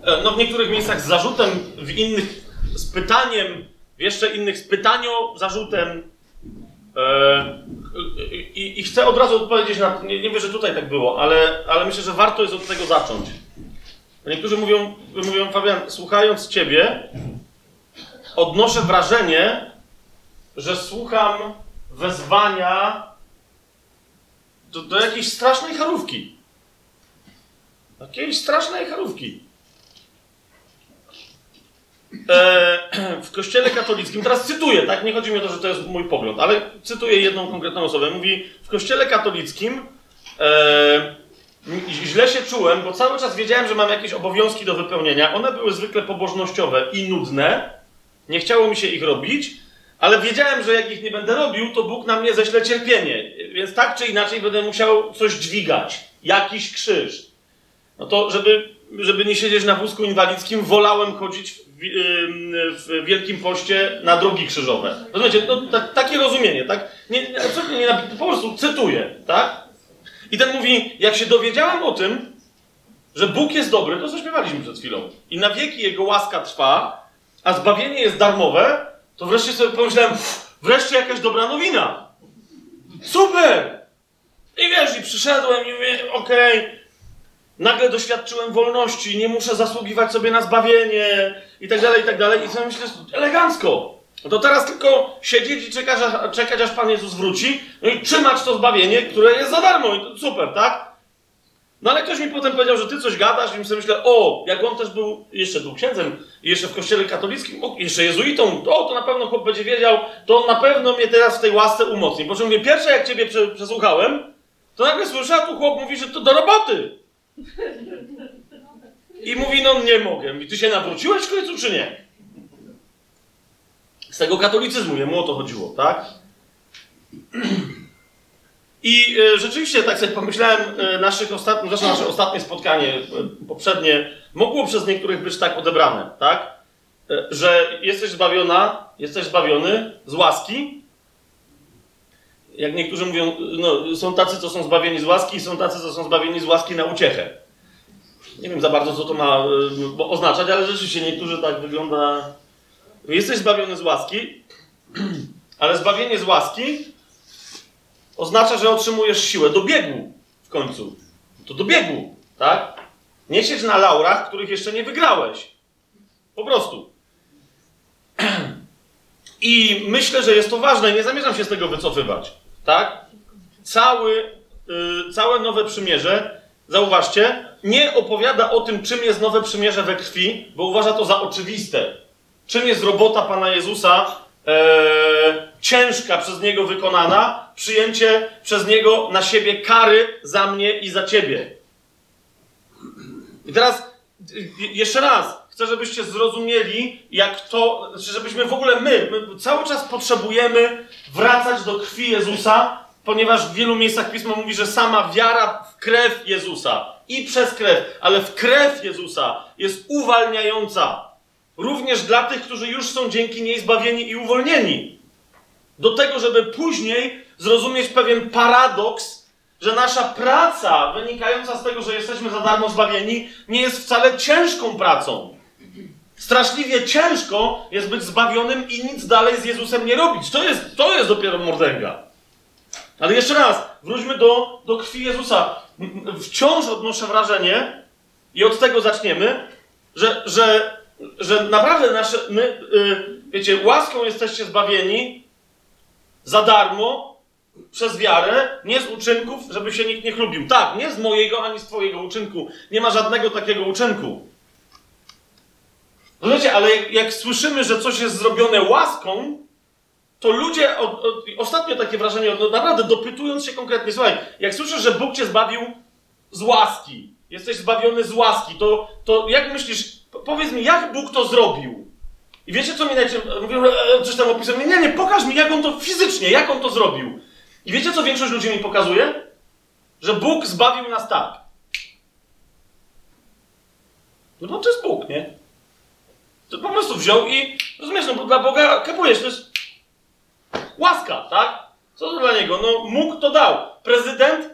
e, no w niektórych miejscach z zarzutem, w innych z pytaniem, w jeszcze innych z pytanio, zarzutem. E, i, I chcę od razu odpowiedzieć na nie, nie wiem, że tutaj tak było, ale, ale myślę, że warto jest od tego zacząć. Niektórzy mówią, mówią, Fabian, słuchając Ciebie, odnoszę wrażenie, że słucham wezwania do, do jakiejś strasznej charówki. Jakiejś strasznej charówki. E, w kościele katolickim, teraz cytuję, tak? Nie chodzi mi o to, że to jest mój pogląd, ale cytuję jedną konkretną osobę. Mówi, w kościele katolickim e, źle się czułem, bo cały czas wiedziałem, że mam jakieś obowiązki do wypełnienia. One były zwykle pobożnościowe i nudne. Nie chciało mi się ich robić, ale wiedziałem, że jak ich nie będę robił, to Bóg na mnie ześle cierpienie. Więc tak czy inaczej będę musiał coś dźwigać. Jakiś krzyż. No to, żeby, żeby nie siedzieć na wózku inwalidzkim, wolałem chodzić w, Wielkim Poście na drogi krzyżowe. Rozumiecie? No, ta, takie rozumienie, tak? Nie, nie, absolutnie nie, po prostu cytuję, tak? I ten mówi, jak się dowiedziałem o tym, że Bóg jest dobry, to zaśpiewaliśmy przed chwilą. I na wieki Jego łaska trwa, a zbawienie jest darmowe, to wreszcie sobie pomyślałem, "Pff, wreszcie jakaś dobra nowina. Super! I wiesz, i przyszedłem i mówię, okej, nagle doświadczyłem wolności, nie muszę zasługiwać sobie na zbawienie i tak dalej, i tak dalej. I sobie myślę, elegancko. To teraz tylko siedzieć i czekać, czekać, aż Pan Jezus wróci, no i trzymać to zbawienie, które jest za darmo. I to super, tak? No ale ktoś mi potem powiedział, że ty coś gadasz i sobie myślę, o, jak on też był, jeszcze był księdzem jeszcze w kościele katolickim, o, jeszcze jezuitą, o, to na pewno chłop będzie wiedział, to on na pewno mnie teraz w tej łasce umocni. Po czym mówię, pierwsze jak ciebie prze, przesłuchałem, to nagle słyszę, a tu chłop mówi, że to do roboty. I mówi, no nie mogę. I ty się nawróciłeś w końcu, czy nie? Z tego katolicyzmu, jemu o to chodziło, tak? I e, rzeczywiście, tak sobie pomyślałem, e, naszych ostatni, zresztą nasze ostatnie spotkanie, e, poprzednie, mogło przez niektórych być tak odebrane, tak? Że jesteś zbawiona, jesteś zbawiony z łaski. Jak niektórzy mówią, no, są tacy, co są zbawieni z łaski, i są tacy, co są zbawieni z łaski na uciechę. Nie wiem za bardzo, co to ma e, oznaczać, ale rzeczywiście niektórzy tak wygląda. Jesteś zbawiony z łaski, ale zbawienie z łaski oznacza, że otrzymujesz siłę do biegu w końcu. To do biegu, tak? Nie siedź na laurach, których jeszcze nie wygrałeś. Po prostu. I myślę, że jest to ważne, nie zamierzam się z tego wycofywać, tak? Cały, y, całe Nowe Przymierze, zauważcie, nie opowiada o tym, czym jest Nowe Przymierze we krwi, bo uważa to za oczywiste. Czym jest robota Pana Jezusa e, ciężka przez Niego wykonana, przyjęcie przez Niego na siebie kary za mnie i za Ciebie. I teraz y, jeszcze raz, chcę, żebyście zrozumieli, jak to, żebyśmy w ogóle my, my cały czas potrzebujemy wracać do krwi Jezusa, ponieważ w wielu miejscach Pismo mówi, że sama wiara w krew Jezusa i przez krew, ale w krew Jezusa jest uwalniająca. Również dla tych, którzy już są dzięki niej zbawieni i uwolnieni. Do tego, żeby później zrozumieć pewien paradoks, że nasza praca wynikająca z tego, że jesteśmy za darmo zbawieni, nie jest wcale ciężką pracą. Straszliwie ciężko jest być zbawionym i nic dalej z Jezusem nie robić. To jest, to jest dopiero mordęga. Ale jeszcze raz, wróćmy do, do krwi Jezusa. Wciąż odnoszę wrażenie, i od tego zaczniemy, że, że, że naprawdę nasze, my, y, wiecie, łaską jesteście zbawieni za darmo, przez wiarę, nie z uczynków, żeby się nikt nie chlubił. Tak, nie z mojego ani z twojego uczynku. Nie ma żadnego takiego uczynku. Rozumiecie, ale jak, słyszymy, że coś jest zrobione łaską, to ludzie, od, od, ostatnio takie wrażenie, no naprawdę dopytując się konkretnie, słuchaj, jak słyszysz, że Bóg cię zbawił z łaski, jesteś zbawiony z łaski, to, to jak myślisz, po- powiedz mi, jak Bóg to zrobił? I wiecie, co mi najczęściej, mówią, e, coś tam opisują, nie, nie, pokaż mi, jak On to fizycznie, jak On to zrobił. I wiecie, co większość ludzi mi pokazuje? Że Bóg zbawił nas tak. No to jest Bóg, nie? To po prostu wziął i, rozumiesz, no bo dla Boga kapujesz, to jest łaska, tak? Co to dla Niego? No mógł, to dał. Prezydent?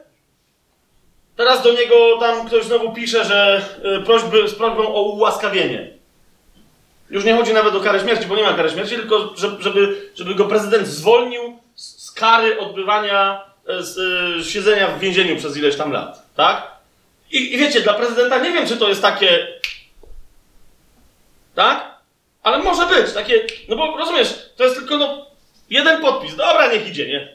Teraz do niego tam ktoś znowu pisze, że y, prośby, z prośbą o ułaskawienie. Już nie chodzi nawet o karę śmierci, bo nie ma kary śmierci, tylko żeby, żeby, go prezydent zwolnił z, kary odbywania, e, z, y, siedzenia w więzieniu przez ileś tam lat, tak? I, I wiecie, dla prezydenta nie wiem, czy to jest takie tak? Ale może być takie, no bo rozumiesz, to jest tylko no, jeden podpis. Dobra, niech idzie, nie?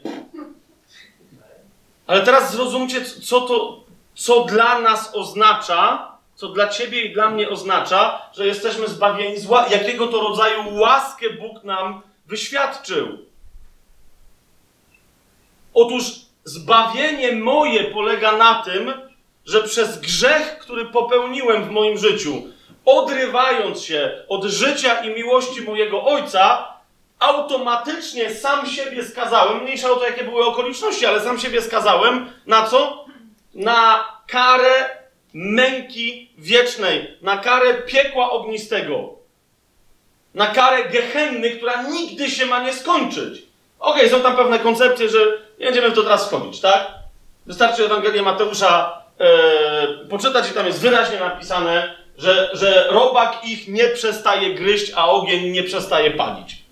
Ale teraz zrozumcie, co to, co dla nas oznacza, co dla ciebie i dla mnie oznacza, że jesteśmy zbawieni z jakiego to rodzaju łaskę Bóg nam wyświadczył. Otóż zbawienie moje polega na tym, że przez grzech, który popełniłem w moim życiu, odrywając się od życia i miłości mojego ojca, automatycznie sam siebie skazałem, mniejsza o to, jakie były okoliczności, ale sam siebie skazałem na co? Na karę męki wiecznej, na karę piekła ognistego, na karę gehenny, która nigdy się ma nie skończyć. Okej, są tam pewne koncepcje, że nie będziemy w to teraz wchodzić, tak? Wystarczy Ewangelię Mateusza e, poczytać i tam jest wyraźnie napisane, że, że robak ich nie przestaje gryźć, a ogień nie przestaje palić.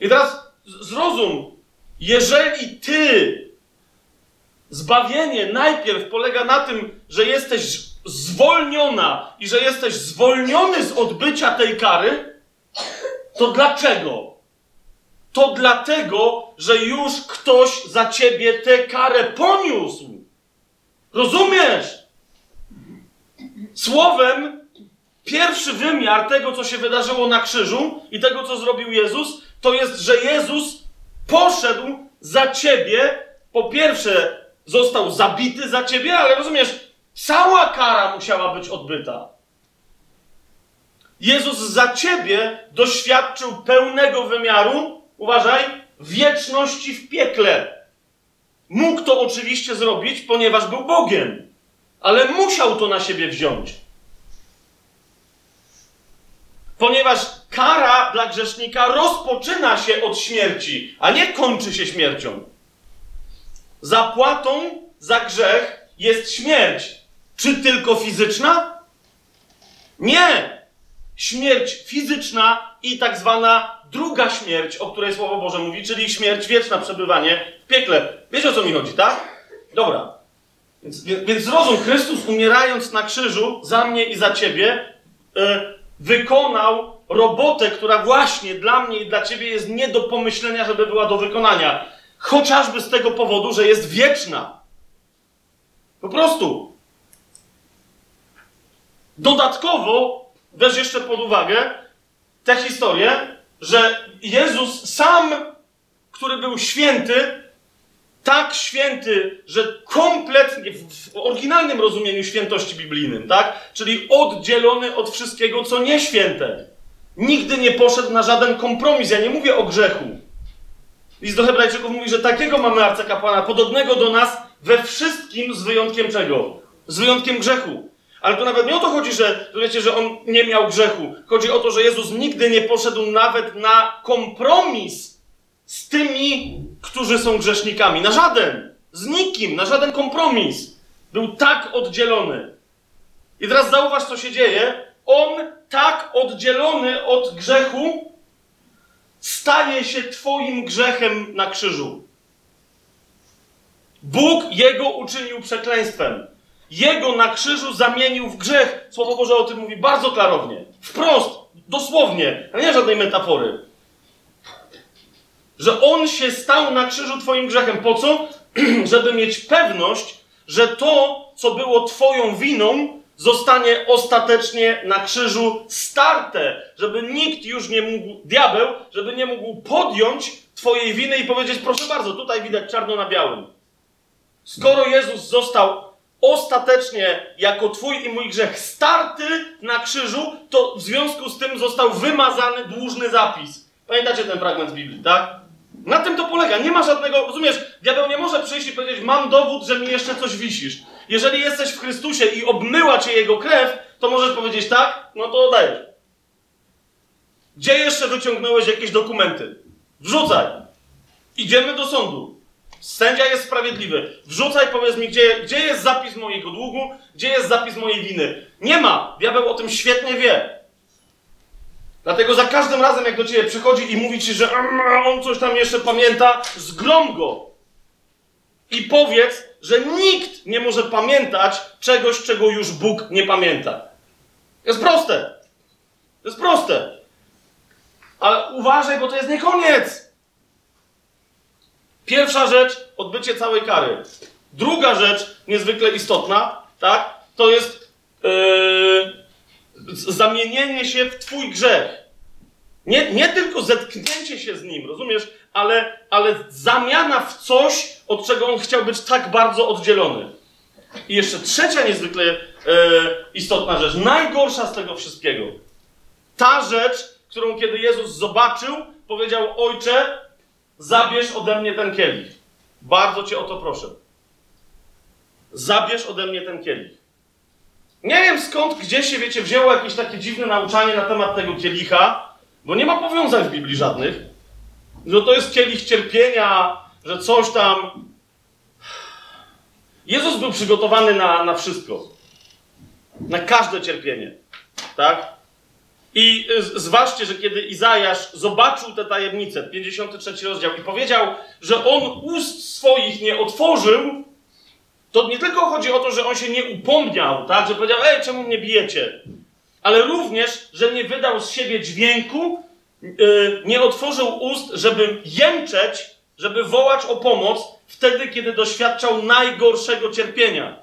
I teraz zrozum, jeżeli ty zbawienie najpierw polega na tym, że jesteś zwolniona i że jesteś zwolniony z odbycia tej kary, to dlaczego? To dlatego, że już ktoś za ciebie tę karę poniósł. Rozumiesz? Słowem, pierwszy wymiar tego, co się wydarzyło na krzyżu i tego, co zrobił Jezus, to jest, że Jezus poszedł za ciebie. Po pierwsze, został zabity za ciebie, ale rozumiesz, cała kara musiała być odbyta. Jezus za ciebie doświadczył pełnego wymiaru, uważaj, wieczności w piekle. Mógł to oczywiście zrobić, ponieważ był Bogiem, ale musiał to na siebie wziąć. Ponieważ kara dla grzesznika rozpoczyna się od śmierci, a nie kończy się śmiercią. Zapłatą za grzech jest śmierć. Czy tylko fizyczna? Nie! Śmierć fizyczna i tak zwana druga śmierć, o której Słowo Boże mówi, czyli śmierć wieczna, przebywanie w piekle. Wiecie o co mi chodzi, tak? Dobra. Więc, więc, zrozum, Chrystus umierając na krzyżu za mnie i za ciebie, y, wykonał robotę, która właśnie dla mnie i dla ciebie jest nie do pomyślenia, żeby była do wykonania. Chociażby z tego powodu, że jest wieczna. Po prostu. Dodatkowo, weź jeszcze pod uwagę tę historię, że Jezus sam, który był święty, tak święty, że kompletnie, w, oryginalnym rozumieniu świętości biblijnym, tak? Czyli oddzielony od wszystkiego, co nieświęte. Nigdy nie poszedł na żaden kompromis. Ja nie mówię o grzechu. List do Hebrajczyków mówi, że takiego mamy arcykapłana, podobnego do nas we wszystkim, z wyjątkiem czego? Z wyjątkiem grzechu. Ale to nawet nie o to chodzi, że wiecie, że on nie miał grzechu. Chodzi o to, że Jezus nigdy nie poszedł nawet na kompromis z tymi, którzy są grzesznikami. Na żaden. Z nikim, na żaden kompromis. Był tak oddzielony. I teraz zauważ, co się dzieje. On tak oddzielony od grzechu staje się Twoim grzechem na krzyżu. Bóg jego uczynił przekleństwem. Jego na krzyżu zamienił w grzech. Słowo Boże o tym mówi bardzo klarownie. Wprost, dosłownie, a nie żadnej metafory. Że on się stał na krzyżu Twoim grzechem. Po co? Żeby mieć pewność, że to, co było Twoją winą, zostanie ostatecznie na krzyżu starte, żeby nikt już nie mógł, diabeł, żeby nie mógł podjąć Twojej winy i powiedzieć, proszę bardzo, tutaj widać czarno na białym. Skoro Jezus został ostatecznie jako Twój i mój grzech starty na krzyżu, to w związku z tym został wymazany dłużny zapis. Pamiętacie ten fragment z Biblii, tak? Na tym to polega. Nie ma żadnego, rozumiesz, diabeł nie może przyjść i powiedzieć, mam dowód, że mi jeszcze coś wisisz. Jeżeli jesteś w Chrystusie i obmyła cię Jego krew, to możesz powiedzieć tak, no to oddajesz. Gdzie jeszcze wyciągnąłeś jakieś dokumenty? Wrzucaj. Idziemy do sądu. Sędzia jest sprawiedliwy. Wrzucaj, powiedz mi, gdzie, gdzie jest zapis mojego długu, gdzie jest zapis mojej winy. Nie ma. Diabeł o tym świetnie wie. Dlatego za każdym razem, jak do ciebie przychodzi i mówi ci, że on coś tam jeszcze pamięta, zgrom go. I powiedz, że nikt nie może pamiętać czegoś, czego już Bóg nie pamięta. Jest proste. Jest proste. Ale uważaj, bo to jest nie koniec. Pierwsza rzecz, odbycie całej kary. Druga rzecz, niezwykle istotna, tak, to jest yy, zamienienie się w twój grzech. Nie, nie tylko zetknięcie się z nim, rozumiesz, ale, ale zamiana w coś, od czego on chciał być tak bardzo oddzielony. I jeszcze trzecia niezwykle e, istotna rzecz, najgorsza z tego wszystkiego. Ta rzecz, którą kiedy Jezus zobaczył, powiedział: Ojcze, zabierz ode mnie ten kielich. Bardzo cię o to proszę. Zabierz ode mnie ten kielich. Nie wiem skąd, gdzie się, wiecie, wzięło jakieś takie dziwne nauczanie na temat tego kielicha, bo nie ma powiązań w Biblii żadnych. Że to jest kielich cierpienia, że coś tam. Jezus był przygotowany na, na wszystko. Na każde cierpienie. Tak? I zważcie, że kiedy Izajasz zobaczył te tajemnice, 53 rozdział, i powiedział, że on ust swoich nie otworzył, to nie tylko chodzi o to, że on się nie upomniał, tak? Że powiedział, ej, czemu mnie bijecie? Ale również, że nie wydał z siebie dźwięku, yy, nie otworzył ust, żeby jęczeć, żeby wołać o pomoc wtedy, kiedy doświadczał najgorszego cierpienia.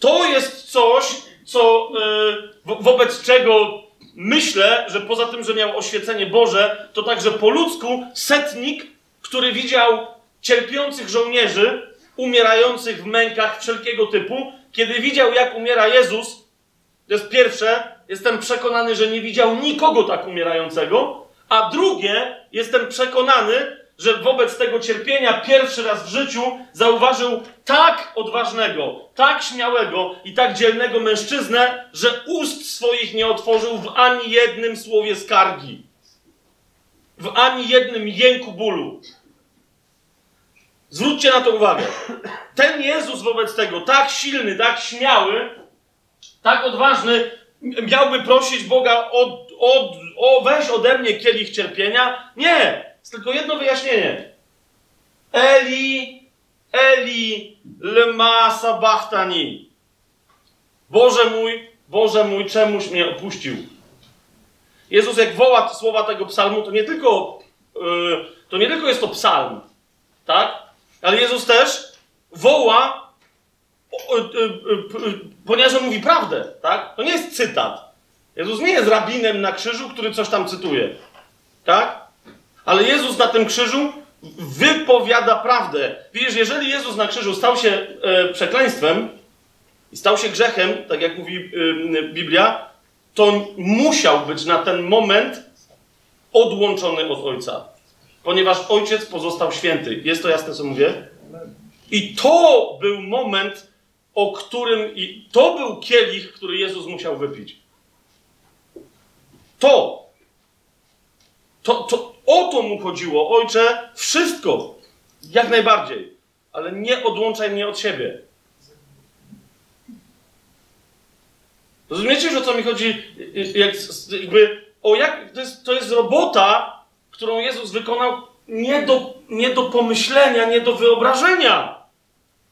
To jest coś, co yy, wo- wobec czego myślę, że poza tym, że miał oświecenie Boże, to także po ludzku setnik, który widział cierpiących żołnierzy, umierających w mękach wszelkiego typu, kiedy widział, jak umiera Jezus, to jest pierwsze, jestem przekonany, że nie widział nikogo tak umierającego, a drugie, jestem przekonany, że wobec tego cierpienia pierwszy raz w życiu zauważył tak odważnego, tak śmiałego i tak dzielnego mężczyznę, że ust swoich nie otworzył w ani jednym słowie skargi, w ani jednym jęku bólu. Zwróćcie na to uwagę. Ten Jezus wobec tego, tak silny, tak śmiały, tak odważny, miałby prosić Boga o, o, o weź ode mnie kielich cierpienia? Nie! Jest tylko jedno wyjaśnienie. Eli, Eli, lema sabachtani. Boże mój, Boże mój, czemuś mnie opuścił? Jezus jak woła słowa tego psalmu, to nie tylko, yy, to nie tylko jest to psalm, tak? Ale Jezus też woła, o, o, o, ponieważ on mówi prawdę, tak? To nie jest cytat. Jezus nie jest rabinem na krzyżu, który coś tam cytuje, tak? Ale Jezus na tym krzyżu wypowiada prawdę. Widzisz, jeżeli Jezus na krzyżu stał się e, przekleństwem i stał się grzechem, tak jak mówi Biblia, to musiał być na ten moment odłączony od Ojca. Ponieważ Ojciec pozostał święty. Jest to jasne, co mówię? I to był moment, o którym. I to był kielich, który Jezus musiał wypić. To. To, to o to mu chodziło, ojcze, wszystko, jak najbardziej, ale nie odłączaj mnie od siebie. Rozumiecie, o co mi chodzi? Jak, jakby, o jak, to, jest, to jest robota, którą Jezus wykonał nie do, nie do pomyślenia, nie do wyobrażenia.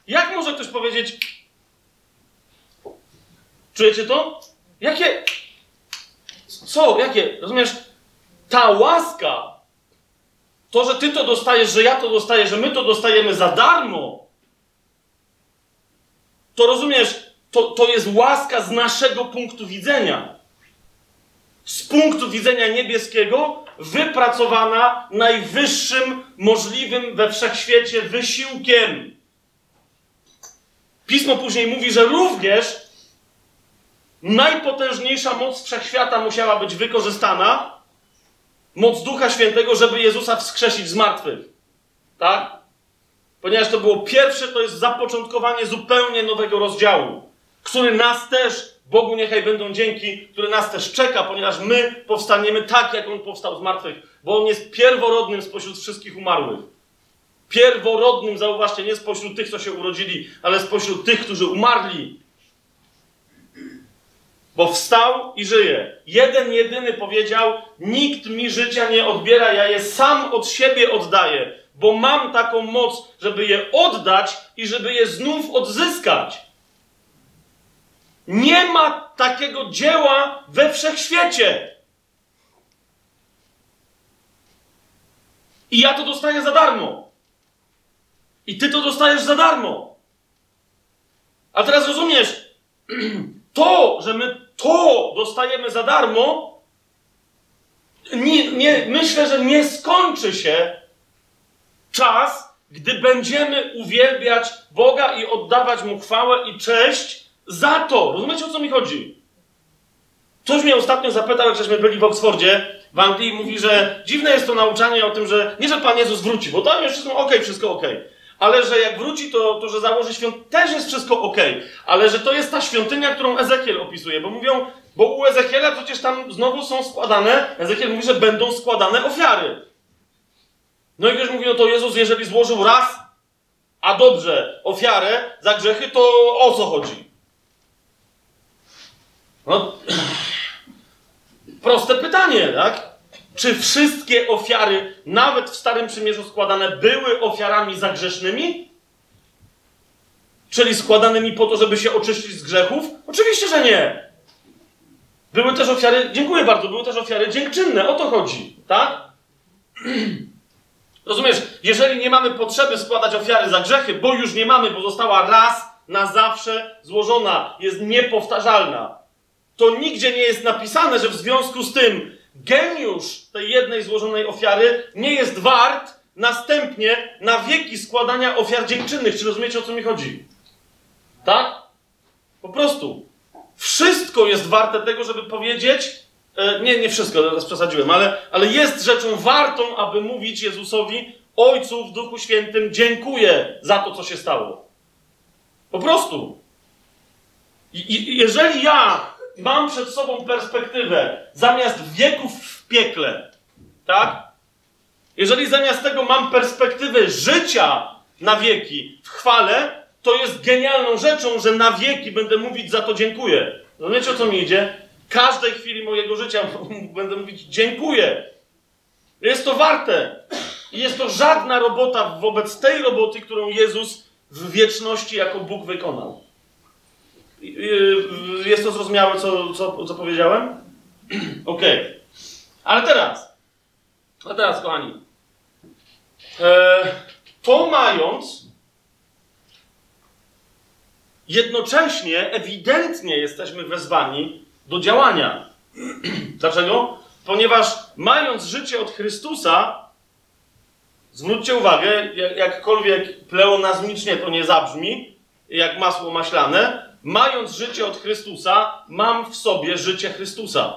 Jak może ktoś powiedzieć, czujecie to? Jakie, co, jakie, rozumiesz, ta łaska, to, że ty to dostajesz, że ja to dostaję, że my to dostajemy za darmo, to rozumiesz, to, to jest łaska z naszego punktu widzenia. Z punktu widzenia niebieskiego, wypracowana najwyższym możliwym we wszechświecie wysiłkiem. Pismo później mówi, że również najpotężniejsza moc wszechświata musiała być wykorzystana, moc Ducha Świętego, żeby Jezusa wskrzesić z martwych. Tak? Ponieważ to było pierwsze, to jest zapoczątkowanie zupełnie nowego rozdziału, który nas też, Bogu niechaj będą dzięki, który nas też czeka, ponieważ my powstaniemy tak, jak On powstał z martwych, bo On jest pierworodnym spośród wszystkich umarłych. Pierworodnym, zauważcie, nie spośród tych, co się urodzili, ale spośród tych, którzy umarli. Bo wstał i żyje. Jeden, jedyny powiedział: Nikt mi życia nie odbiera, ja je sam od siebie oddaję, bo mam taką moc, żeby je oddać i żeby je znów odzyskać. Nie ma takiego dzieła we wszechświecie. I ja to dostaję za darmo. I ty to dostajesz za darmo. A teraz rozumiesz, to, że my to dostajemy za darmo, nie, nie, myślę, że nie skończy się czas, gdy będziemy uwielbiać Boga i oddawać Mu chwałę i cześć za to. Rozumiecie, o co mi chodzi? Ktoś mnie ostatnio zapytał, jak żeśmy byli w Oksfordzie, w Anglii, mówi, że dziwne jest to nauczanie o tym, że nie, że Pan Jezus wróci, bo tam jest wszystko ok, wszystko ok ale że jak wróci, to, to że założy świąt, też jest wszystko ok, ale że to jest ta świątynia, którą Ezekiel opisuje, bo mówią, bo u Ezekiela przecież tam znowu są składane, Ezekiel mówi, że będą składane ofiary. No i ktoś mówi, no to Jezus, jeżeli złożył raz, a dobrze, ofiarę za grzechy, to o co chodzi? No, proste pytanie, tak? Czy wszystkie ofiary, nawet w Starym Przymierzu składane, były ofiarami zagrzesznymi? Czyli składanymi po to, żeby się oczyścić z grzechów? Oczywiście, że nie. Były też ofiary, dziękuję bardzo, były też ofiary dziękczynne, o to chodzi, tak? Rozumiesz, jeżeli nie mamy potrzeby składać ofiary za grzechy, bo już nie mamy, bo została raz na zawsze złożona, jest niepowtarzalna, to nigdzie nie jest napisane, że w związku z tym geniusz tej jednej złożonej ofiary nie jest wart następnie na wieki składania ofiar dziękczynnych. Czy rozumiecie, o co mi chodzi? Tak? Po prostu. Wszystko jest warte tego, żeby powiedzieć, e, nie, nie wszystko, teraz przesadziłem, ale, ale jest rzeczą wartą, aby mówić Jezusowi, Ojcu w Duchu Świętym, dziękuję za to, co się stało. Po prostu. I, i jeżeli ja mam przed sobą perspektywę zamiast wieków w piekle, tak? Jeżeli zamiast tego mam perspektywę życia na wieki w chwale, to jest genialną rzeczą, że na wieki będę mówić za to dziękuję. Rozumiecie o co mi idzie? Każdej chwili mojego życia będę mówić dziękuję. Jest to warte. I jest to żadna robota wobec tej roboty, którą Jezus w wieczności jako Bóg wykonał. Jest to zrozumiałe, co, co, co powiedziałem? Okay. Ale teraz. A teraz, kochani. E, to mając, jednocześnie, ewidentnie jesteśmy wezwani do działania. Dlaczego? Ponieważ mając życie od Chrystusa, zwróćcie uwagę, jakkolwiek pleonazmicznie to nie zabrzmi, jak masło maślane, mając życie od Chrystusa, mam w sobie życie Chrystusa.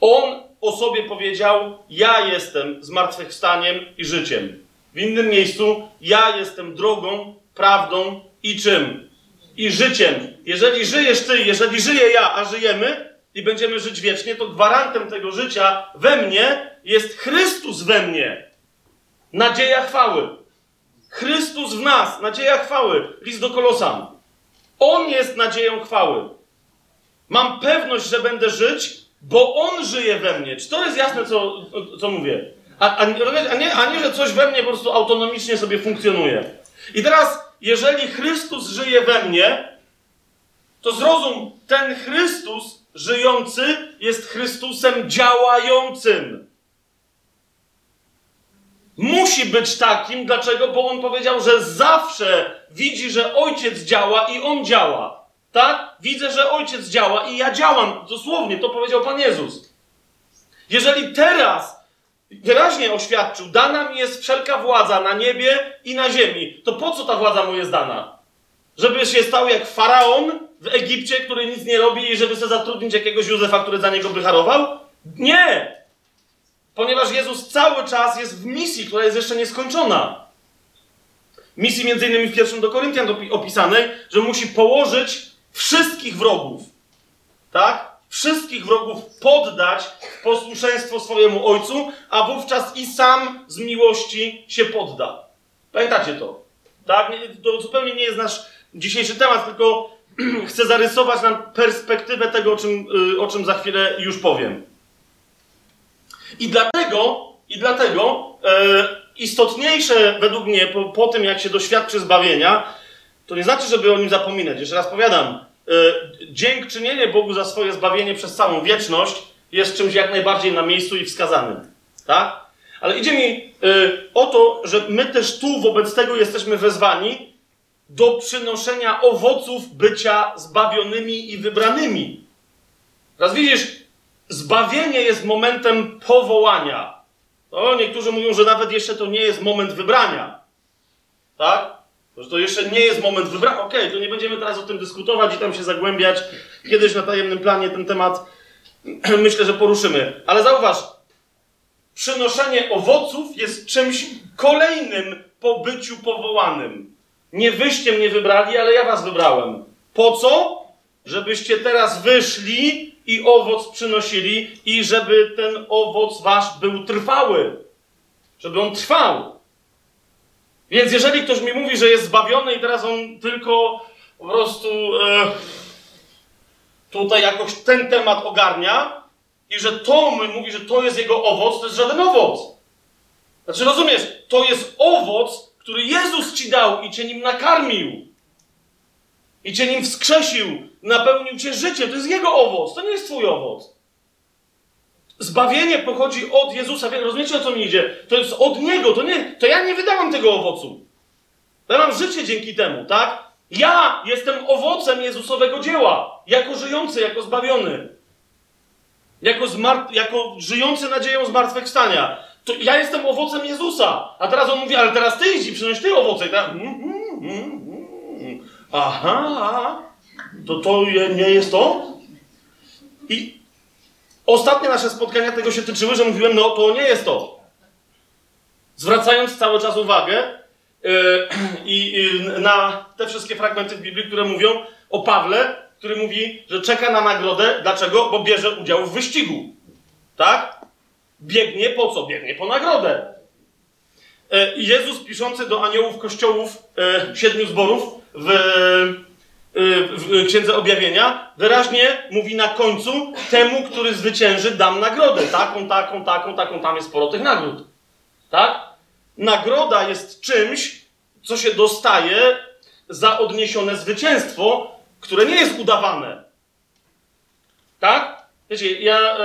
On o sobie powiedział: Ja jestem zmartwychwstaniem i życiem. W innym miejscu: Ja jestem drogą, prawdą i czym? I życiem. Jeżeli żyjesz ty, jeżeli żyję ja, a żyjemy, i będziemy żyć wiecznie, to gwarantem tego życia we mnie jest Chrystus we mnie. Nadzieja chwały. Chrystus w nas, nadzieja chwały. List do Kolosan. On jest nadzieją chwały. Mam pewność, że będę żyć, bo On żyje we mnie. Czy to jest jasne, co, co mówię? A, a, a, nie, a nie, że coś we mnie po prostu autonomicznie sobie funkcjonuje. I teraz, jeżeli Chrystus żyje we mnie, to zrozum, ten Chrystus żyjący jest Chrystusem działającym. Musi być takim, dlaczego? Bo on powiedział, że zawsze widzi, że ojciec działa i on działa. Tak? Widzę, że ojciec działa i ja działam. Dosłownie, to powiedział Pan Jezus. Jeżeli teraz wyraźnie oświadczył, dana mi jest wszelka władza na niebie i na ziemi, to po co ta władza mu jest dana? Żeby się stał jak faraon w Egipcie, który nic nie robi i żeby sobie zatrudnić jakiegoś Józefa, który za niego by? Nie! Ponieważ Jezus cały czas jest w misji, która jest jeszcze nieskończona. Misji między innymi w pierwszym do Koryntian opisanej, że musi położyć wszystkich wrogów. Tak? Wszystkich wrogów poddać posłuszeństwo swojemu ojcu, a wówczas i sam z miłości się podda. Pamiętacie to? Tak? To zupełnie nie jest nasz dzisiejszy temat, tylko chcę zarysować nam perspektywę tego, o czym, y, o czym za chwilę już powiem. I dlatego, i dlatego e, istotniejsze według mnie po, po, tym, jak się doświadczy zbawienia, to nie znaczy, żeby o nim zapominać. Jeszcze raz powiadam, e, dziękczynienie Bogu za swoje zbawienie przez całą wieczność jest czymś jak najbardziej na miejscu i wskazanym. Tak? Ale idzie mi e, o to, że my też tu wobec tego jesteśmy wezwani do przynoszenia owoców bycia zbawionymi i wybranymi. Teraz widzisz, Zbawienie jest momentem powołania. To niektórzy mówią, że nawet jeszcze to nie jest moment wybrania. Tak? Że to jeszcze nie jest moment wybrania. Okej, okay, to nie będziemy teraz o tym dyskutować i tam się zagłębiać. Kiedyś na tajemnym planie ten temat myślę, że poruszymy. Ale zauważ, przynoszenie owoców jest czymś kolejnym po byciu powołanym. Nie wyście mnie wybrali, ale ja was wybrałem. Po co? Żebyście teraz wyszli i owoc przynosili, i żeby ten owoc wasz był trwały. Żeby on trwał. Więc jeżeli ktoś mi mówi, że jest zbawiony i teraz on tylko po prostu e, tutaj jakoś ten temat ogarnia i że to my mówi, że to jest jego owoc, to jest żaden owoc. Znaczy rozumiesz, to jest owoc, który Jezus ci dał i cię nim nakarmił. I cię nim wskrzesił napełnił cię życiem. To jest Jego owoc, to nie jest Twój owoc. Zbawienie pochodzi od Jezusa. Rozumiecie, o co mi idzie? To jest od Niego, to, nie, to ja nie wydałam tego owocu. Ja mam życie dzięki temu, tak? Ja jestem owocem Jezusowego dzieła. Jako żyjący, jako zbawiony. Jako, zmar- jako żyjący nadzieją zmartwychwstania. To ja jestem owocem Jezusa. A teraz on mówi, ale teraz ty idź i przynoś ty owoce. Tak? Mm, mm, mm, Aha, to to nie jest to? I ostatnie nasze spotkania tego się tyczyły, że mówiłem, no to nie jest to. Zwracając cały czas uwagę yy, yy, na te wszystkie fragmenty w Biblii, które mówią o Pawle, który mówi, że czeka na nagrodę. Dlaczego? Bo bierze udział w wyścigu. Tak? Biegnie po co? Biegnie po nagrodę. Yy, Jezus piszący do aniołów kościołów yy, siedmiu zborów w w Księdze Objawienia, wyraźnie mówi na końcu temu, który zwycięży, dam nagrodę. Taką, taką, taką, taką, tam jest sporo tych nagród. Tak? Nagroda jest czymś, co się dostaje za odniesione zwycięstwo, które nie jest udawane. Tak? Wiecie, ja...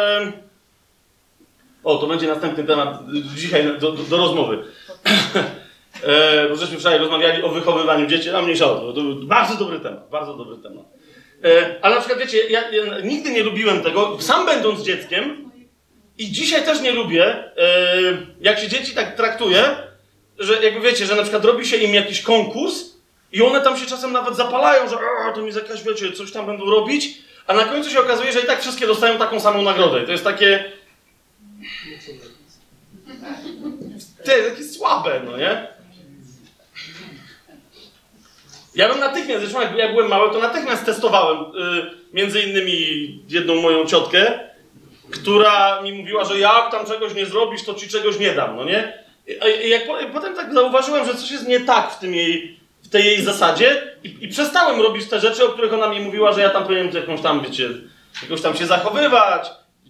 O, to będzie następny temat dzisiaj do, do, do rozmowy. E, bo żeśmy wczoraj rozmawiali o wychowywaniu dzieci, a mniejsza o to. to bardzo dobry temat, bardzo dobry temat. E, ale na przykład, wiecie, ja, ja, nigdy nie lubiłem tego, sam będąc dzieckiem i dzisiaj też nie lubię, e, jak się dzieci tak traktuje, że jakby wiecie, że na przykład robi się im jakiś konkurs i one tam się czasem nawet zapalają, że to mi jakaś, wiecie, coś tam będą robić, a na końcu się okazuje, że i tak wszystkie dostają taką samą nagrodę. I to jest takie... Jest takie słabe, no nie? Ja bym natychmiast, zresztą jak ja byłem mały, to natychmiast testowałem y, między innymi jedną moją ciotkę, która mi mówiła, że jak tam czegoś nie zrobisz, to ci czegoś nie dam, no nie? I, i jak po, potem tak zauważyłem, że coś jest nie tak w tym jej, w tej jej zasadzie i, i przestałem robić te rzeczy, o których ona mi mówiła, że ja tam powinienem jakąś tam, wiecie, jakoś tam się zachowywać,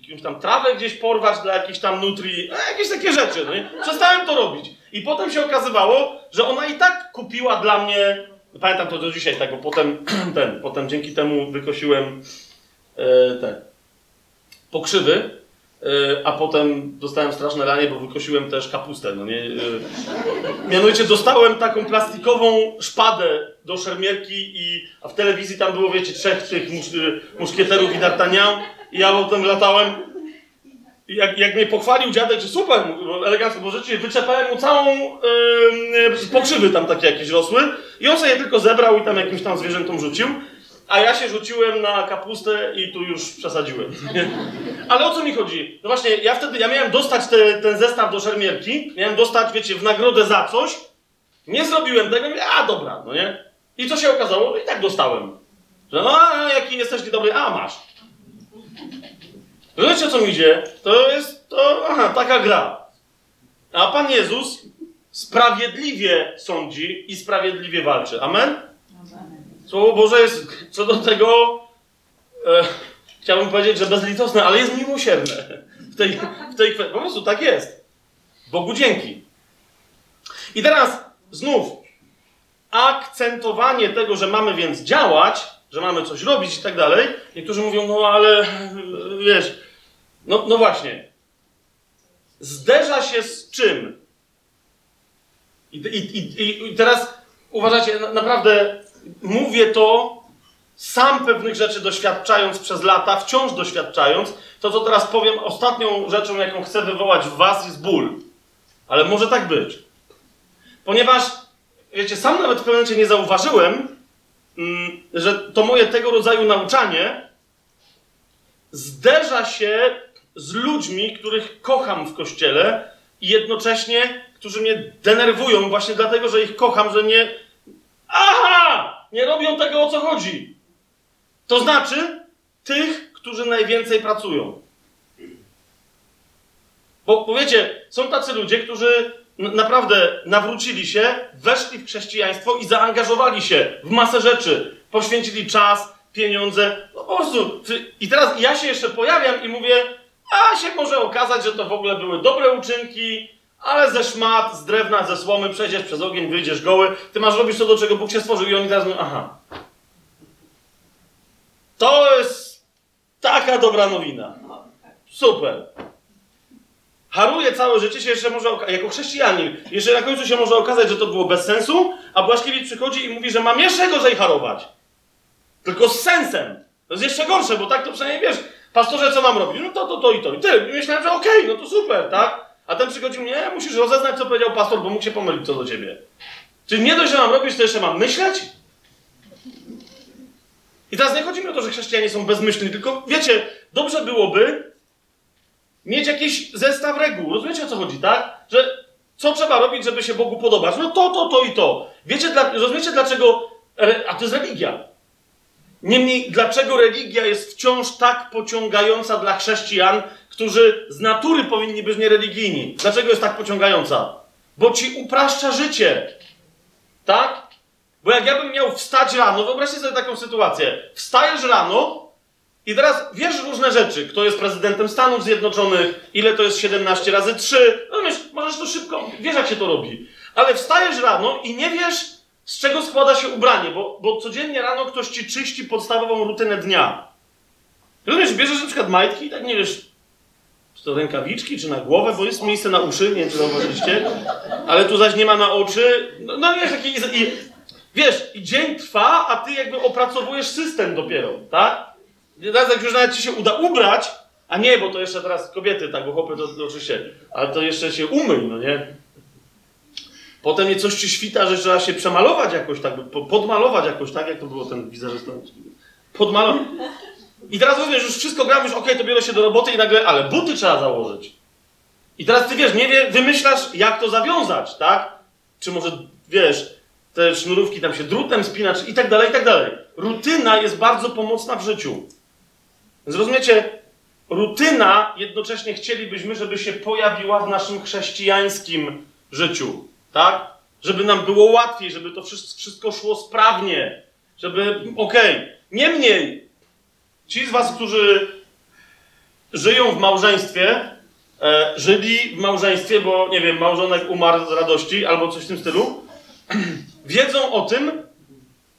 jakąś tam trawę gdzieś porwać dla jakichś tam nutri, no, jakieś takie rzeczy, no nie? Przestałem to robić. I potem się okazywało, że ona i tak kupiła dla mnie, pamiętam to do dzisiaj, tak, bo potem, ten, potem dzięki temu wykosiłem e, te pokrzywy, e, a potem dostałem straszne ranie, bo wykosiłem też kapustę, no nie? E, mianowicie dostałem taką plastikową szpadę do szermierki i, a w telewizji tam było, wiecie, trzech tych musz, e, muszkieterów i d'Artagnan i ja potem latałem jak, jak mnie pochwalił dziadek, że super, elegancko, bo rzeczywiście wyczepałem mu całą yy, pokrzywy tam takie jakieś rosły i on sobie je tylko zebrał i tam jakimś tam zwierzętom rzucił, a ja się rzuciłem na kapustę i tu już przesadziłem. Ale o co mi chodzi? No właśnie, ja wtedy, ja miałem dostać te, ten zestaw do szermierki, miałem dostać, wiecie, w nagrodę za coś, nie zrobiłem tego, mówię, a dobra, no nie? I co się okazało? I tak dostałem. Że no, jaki jesteś niedobry, a masz. Rozumiecie, o co mi idzie? To jest to, aha, taka gra. A Pan Jezus sprawiedliwie sądzi i sprawiedliwie walczy. Amen? Słowo Boże jest co do tego, e, chciałbym powiedzieć, że bezlitosne, ale jest miłosierne w tej, w tej kwestii. Po prostu tak jest. Bogu dzięki. I teraz znów akcentowanie tego, że mamy więc działać, że mamy coś robić i tak dalej. Niektórzy mówią, no ale wiesz, no, no właśnie. Zderza się z czym? I, i, i, i teraz uważajcie, na, naprawdę mówię to sam pewnych rzeczy doświadczając przez lata, wciąż doświadczając. To, co teraz powiem, ostatnią rzeczą, jaką chcę wywołać w Was, jest ból. Ale może tak być. Ponieważ, wiecie, sam nawet w pewnym momencie nie zauważyłem, mm, że to moje tego rodzaju nauczanie zderza się z ludźmi, których kocham w kościele i jednocześnie, którzy mnie denerwują właśnie dlatego, że ich kocham, że nie. Aha! Nie robią tego o co chodzi. To znaczy tych, którzy najwięcej pracują. Bo powiecie, są tacy ludzie, którzy naprawdę nawrócili się, weszli w chrześcijaństwo i zaangażowali się w masę rzeczy. Poświęcili czas, pieniądze. No po prostu. I teraz ja się jeszcze pojawiam i mówię, a się może okazać, że to w ogóle były dobre uczynki, ale ze szmat, z drewna, ze słomy przejdziesz przez ogień, wyjdziesz goły. Ty masz robić to, do czego Bóg się stworzył i oni teraz mówią, aha. To jest taka dobra nowina. Super. Haruje całe życie się jeszcze może, jako chrześcijanin, jeszcze na końcu się może okazać, że to było bez sensu, a Błaszkiewicz przychodzi i mówi, że mam jeszcze gorzej harować. Tylko z sensem. To jest jeszcze gorsze, bo tak to przynajmniej wiesz, pastorze, co mam robić? No to, to, to i to. I ty. Myślałem, że okej, okay, no to super, tak? A ten przychodził, nie, musisz rozeznać, co powiedział pastor, bo mógł się pomylić co do ciebie. Czyli nie dość, że mam robić, to jeszcze mam myśleć? I teraz nie chodzi mi o to, że chrześcijanie są bezmyślni, tylko wiecie, dobrze byłoby mieć jakiś zestaw reguł. Rozumiecie o co chodzi, tak? Że co trzeba robić, żeby się Bogu podobać? No to, to, to i to. Wiecie, dla, rozumiecie dlaczego. A to jest religia. Niemniej, dlaczego religia jest wciąż tak pociągająca dla chrześcijan, którzy z natury powinni być niereligijni? Dlaczego jest tak pociągająca? Bo ci upraszcza życie. Tak? Bo jak ja bym miał wstać rano, wyobraźcie sobie taką sytuację. Wstajesz rano i teraz wiesz różne rzeczy. Kto jest prezydentem Stanów Zjednoczonych, ile to jest 17 razy 3. No wiesz, możesz to szybko, wiesz jak się to robi. Ale wstajesz rano i nie wiesz, z czego składa się ubranie, bo, bo codziennie rano ktoś ci czyści podstawową rutynę dnia. Rozumiesz, bierzesz na przykład majtki i tak nie wiesz, czy to rękawiczki, czy na głowę, bo jest miejsce na uszy, nie wiem, czy zauważyliście, ale tu zaś nie ma na oczy. No, no wiesz, i, i, wiesz, i dzień trwa, a ty jakby opracowujesz system dopiero, tak? Teraz jak już nawet ci się uda ubrać, a nie, bo to jeszcze teraz kobiety, tak, bo chłopy to, to oczywiście, ale to jeszcze się umyj, no nie? Potem je coś ci świta, że trzeba się przemalować jakoś tak, podmalować jakoś tak, jak to było ten wizerzysta. Podmalować. I teraz mówisz, już wszystko gram, już okej, okay, to biorę się do roboty i nagle, ale buty trzeba założyć. I teraz ty wiesz, nie wie, wymyślasz, jak to zawiązać, tak? Czy może, wiesz, te sznurówki tam się drutem spina, i tak dalej, i tak dalej. Rutyna jest bardzo pomocna w życiu. Zrozumiecie, rutyna jednocześnie chcielibyśmy, żeby się pojawiła w naszym chrześcijańskim życiu, tak? Żeby nam było łatwiej, żeby to wszystko szło sprawnie, żeby, okej. Okay. Niemniej, ci z was, którzy żyją w małżeństwie, e, żyli w małżeństwie, bo nie wiem, małżonek umarł z radości albo coś w tym stylu, wiedzą o tym,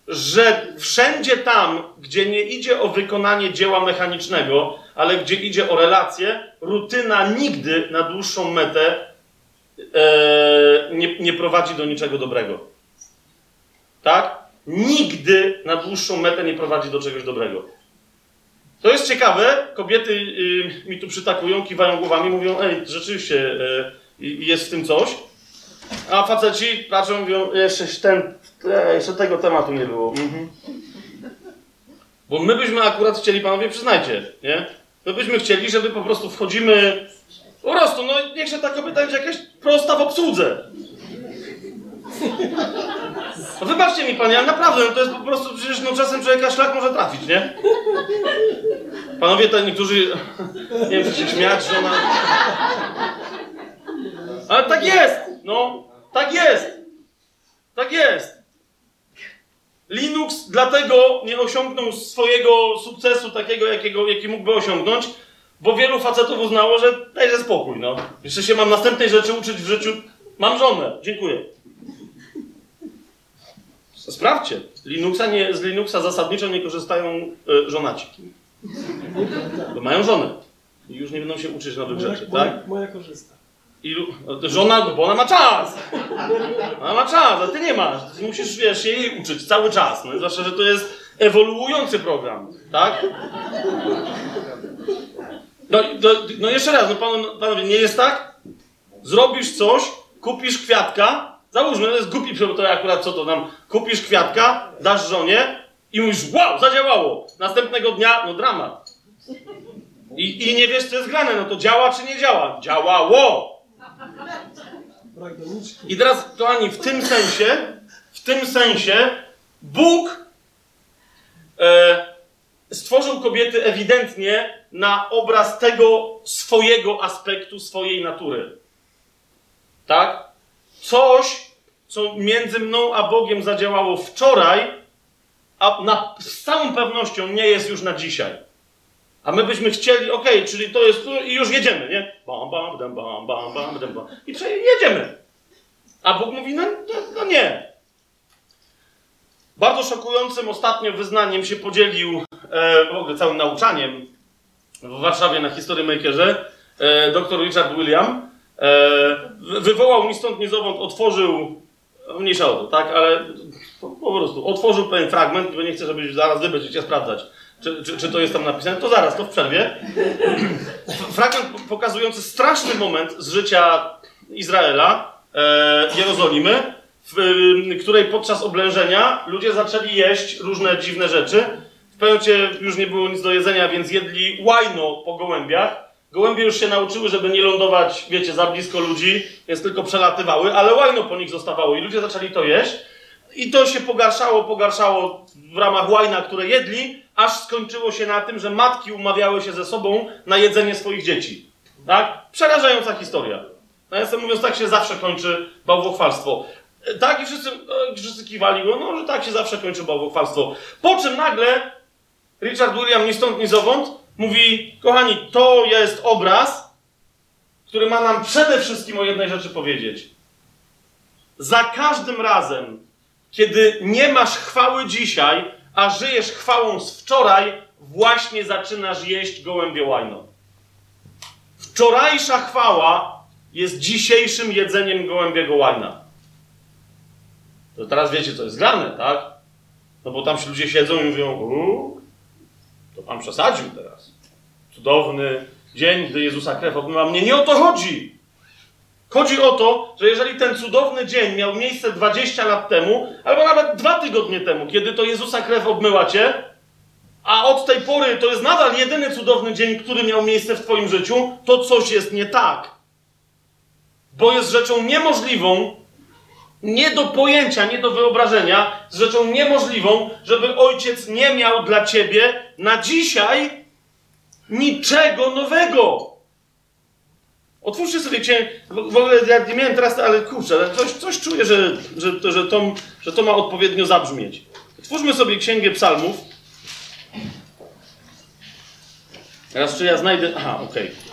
że wszędzie tam, gdzie nie idzie o wykonanie dzieła mechanicznego, ale gdzie idzie o relacje, rutyna nigdy na dłuższą metę nie, nie prowadzi do niczego dobrego. Tak? Nigdy na dłuższą metę nie prowadzi do czegoś dobrego. To jest ciekawe. Kobiety y, mi tu przytakują, kiwają głowami, mówią: Ej, rzeczywiście y, jest w tym coś. A faceci patrzą, mówią: Jeszcze, ten, e, jeszcze tego tematu nie było. Mhm. Bo my byśmy akurat chcieli, panowie, przyznajcie, nie? My byśmy chcieli, żeby po prostu wchodzimy. Po prostu, no niech się ta kobieta będzie jakaś prosta w obsłudze. No wybaczcie mi, panie, ale naprawdę, no to jest po prostu, przecież no czasem człowieka szlak może trafić, nie? Panowie, to niektórzy, nie wiem, czy się śmiać, że ona... Ale tak jest, no, tak jest, tak jest. Linux dlatego nie osiągnął swojego sukcesu takiego, jakiego, jaki mógłby osiągnąć, bo wielu facetów uznało, że dajże spokój, no. Jeszcze się mam następnej rzeczy uczyć w życiu. Mam żonę, dziękuję. Sprawdźcie. Linuxa nie, z Linuxa zasadniczo nie korzystają y, żonaci. Bo mają żonę. I już nie będą się uczyć nowych moja, rzeczy, moja, tak? Moja korzysta. Żona, bo ona ma czas. Ona ma czas, a ty nie masz. Ty musisz, wiesz, się jej uczyć cały czas. No, zwłaszcza, że to jest ewoluujący program, tak? No, no, jeszcze raz, no pan, panowie, nie jest tak? Zrobisz coś, kupisz kwiatka, załóżmy, to jest głupi, bo to akurat co to tam, kupisz kwiatka, dasz żonie i mówisz, wow, zadziałało. Następnego dnia, no dramat. I, I nie wiesz, co jest grane, no to działa czy nie działa? Działało! I teraz, kochani, w tym sensie, w tym sensie Bóg e, stworzył kobiety ewidentnie na obraz tego swojego aspektu, swojej natury. Tak? Coś, co między mną a Bogiem zadziałało wczoraj, a na, z całą pewnością nie jest już na dzisiaj. A my byśmy chcieli, ok, czyli to jest tu i już jedziemy, nie? Bam, bam, bam, bam, bam, bam, bam, bam. I jedziemy. A Bóg mówi, no, no, no nie. Bardzo szokującym ostatnio wyznaniem się podzielił w ogóle całym nauczaniem w Warszawie na History Makerze e, dr Richard William. E, wywołał ni stąd, ni zowąd, otworzył, mniejsza o to, tak, ale po, prostu otworzył pewien fragment, bo nie chcę, żebyś zaraz wy będziecie sprawdzać, czy, czy, czy, to jest tam napisane, to zaraz, to w przerwie. fragment pokazujący straszny moment z życia Izraela, e, Jerozolimy, w której podczas oblężenia ludzie zaczęli jeść różne dziwne rzeczy. Pewnym już nie było nic do jedzenia, więc jedli łajno po gołębiach. Gołębie już się nauczyły, żeby nie lądować, wiecie, za blisko ludzi, więc tylko przelatywały, ale łajno po nich zostawało i ludzie zaczęli to jeść. I to się pogarszało, pogarszało w ramach łajna, które jedli, aż skończyło się na tym, że matki umawiały się ze sobą na jedzenie swoich dzieci. Tak? Przerażająca historia. Nawiasem mówiąc, tak się zawsze kończy bałwochwalstwo. Tak, i wszyscy, e, wszyscy kiwali no, że tak się zawsze kończy bałwochwalstwo. Po czym nagle Richard William ni stąd, ni zowąd mówi, kochani, to jest obraz, który ma nam przede wszystkim o jednej rzeczy powiedzieć. Za każdym razem, kiedy nie masz chwały dzisiaj, a żyjesz chwałą z wczoraj, właśnie zaczynasz jeść gołębie łajno. Wczorajsza chwała jest dzisiejszym jedzeniem gołębiego łajna. To teraz wiecie, co jest grane, tak? No bo tam się ludzie siedzą i mówią, uuu, to pan przesadził teraz. Cudowny dzień, gdy Jezusa krew obmyła mnie. Nie o to chodzi. Chodzi o to, że jeżeli ten cudowny dzień miał miejsce 20 lat temu, albo nawet dwa tygodnie temu, kiedy to Jezusa krew obmyła cię, a od tej pory to jest nadal jedyny cudowny dzień, który miał miejsce w Twoim życiu, to coś jest nie tak. Bo jest rzeczą niemożliwą, nie do pojęcia, nie do wyobrażenia, z rzeczą niemożliwą, żeby ojciec nie miał dla ciebie na dzisiaj niczego nowego. Otwórzcie sobie księgę. W ogóle ja nie miałem teraz, ale kurczę, coś, coś czuję, że, że, że, to, że to ma odpowiednio zabrzmieć. Otwórzmy sobie księgę psalmów. Teraz czy ja znajdę. Aha, okej. Okay.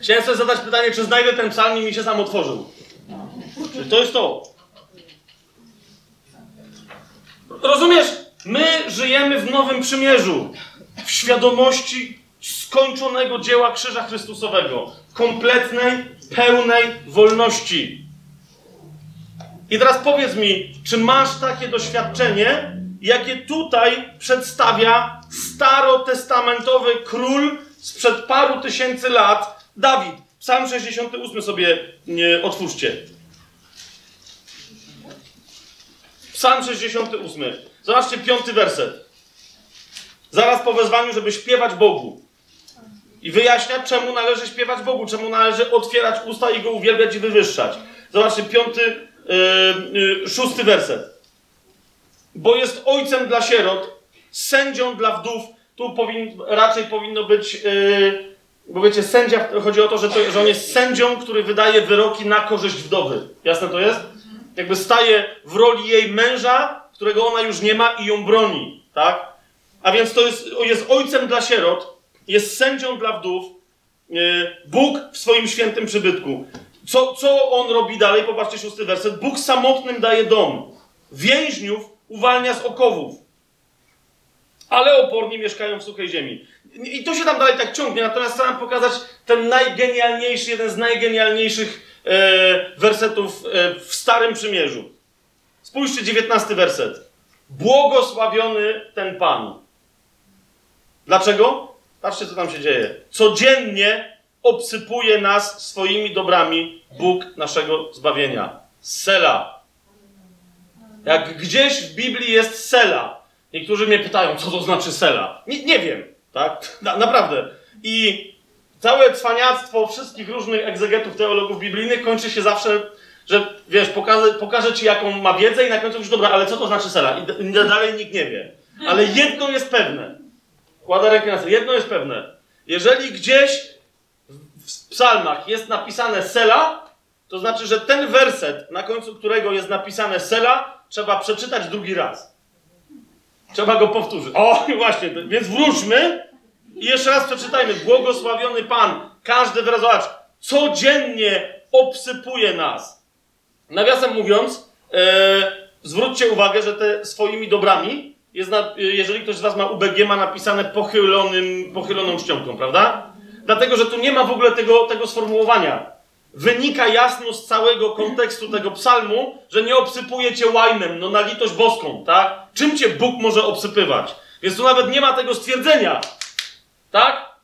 Chciałem sobie zadać pytanie, czy znajdę ten psalm i mi się sam otworzył. Czy to jest to? Rozumiesz? My żyjemy w Nowym Przymierzu. W świadomości skończonego dzieła Krzyża Chrystusowego. Kompletnej, pełnej wolności. I teraz powiedz mi, czy masz takie doświadczenie, jakie tutaj przedstawia starotestamentowy król sprzed paru tysięcy lat, Dawid. Psalm 68 sobie nie, otwórzcie. Psalm 68. Zobaczcie piąty werset. Zaraz po wezwaniu, żeby śpiewać Bogu. I wyjaśnia, czemu należy śpiewać Bogu, czemu należy otwierać usta i Go uwielbiać i wywyższać. Zobaczcie, piąty, yy, yy, szósty werset. Bo jest ojcem dla sierot, sędzią dla wdów. Tu powin, raczej powinno być, yy, bo wiecie, sędzia, chodzi o to że, to, że on jest sędzią, który wydaje wyroki na korzyść wdowy. Jasne to jest? Jakby staje w roli jej męża, którego ona już nie ma i ją broni. Tak? A więc to jest, jest ojcem dla sierot, jest sędzią dla wdów, yy, Bóg w swoim świętym przybytku. Co, co on robi dalej? Popatrzcie, szósty werset. Bóg samotnym daje dom. Więźniów uwalnia z okowów. Ale oporni mieszkają w suchej ziemi. I to się tam dalej tak ciągnie. Natomiast chcę pokazać ten najgenialniejszy, jeden z najgenialniejszych wersetów e, w Starym Przymierzu. Spójrzcie, dziewiętnasty werset. Błogosławiony ten Pan. Dlaczego? Patrzcie, co tam się dzieje. Codziennie obsypuje nas swoimi dobrami Bóg naszego zbawienia. Sela. Jak gdzieś w Biblii jest sela. Niektórzy mnie pytają, co to znaczy sela. Nie, nie wiem, tak? Na, naprawdę. I całe cwaniactwo wszystkich różnych egzegetów, teologów biblijnych kończy się zawsze, że wiesz, pokażę, pokażę ci, jaką ma wiedzę i na końcu już dobra, ale co to znaczy sela? I dalej nikt nie wie. Ale jedno jest pewne. Kładę rękę na Jedno jest pewne. Jeżeli gdzieś w psalmach jest napisane sela, to znaczy, że ten werset, na końcu którego jest napisane sela, trzeba przeczytać drugi raz. Trzeba go powtórzyć. O, właśnie, więc wróćmy i jeszcze raz przeczytajmy. Błogosławiony Pan, każdy wyraz, zobacz, codziennie obsypuje nas. Nawiasem mówiąc, e, zwróćcie uwagę, że te swoimi dobrami jest na, jeżeli ktoś z Was ma UBG, ma napisane pochylonym, pochyloną ściągą, prawda? Dlatego, że tu nie ma w ogóle tego, tego sformułowania. Wynika jasno z całego kontekstu tego psalmu, że nie obsypuje cię łajnem, no na litość boską, tak? Czym cię Bóg może obsypywać? Więc tu nawet nie ma tego stwierdzenia, tak?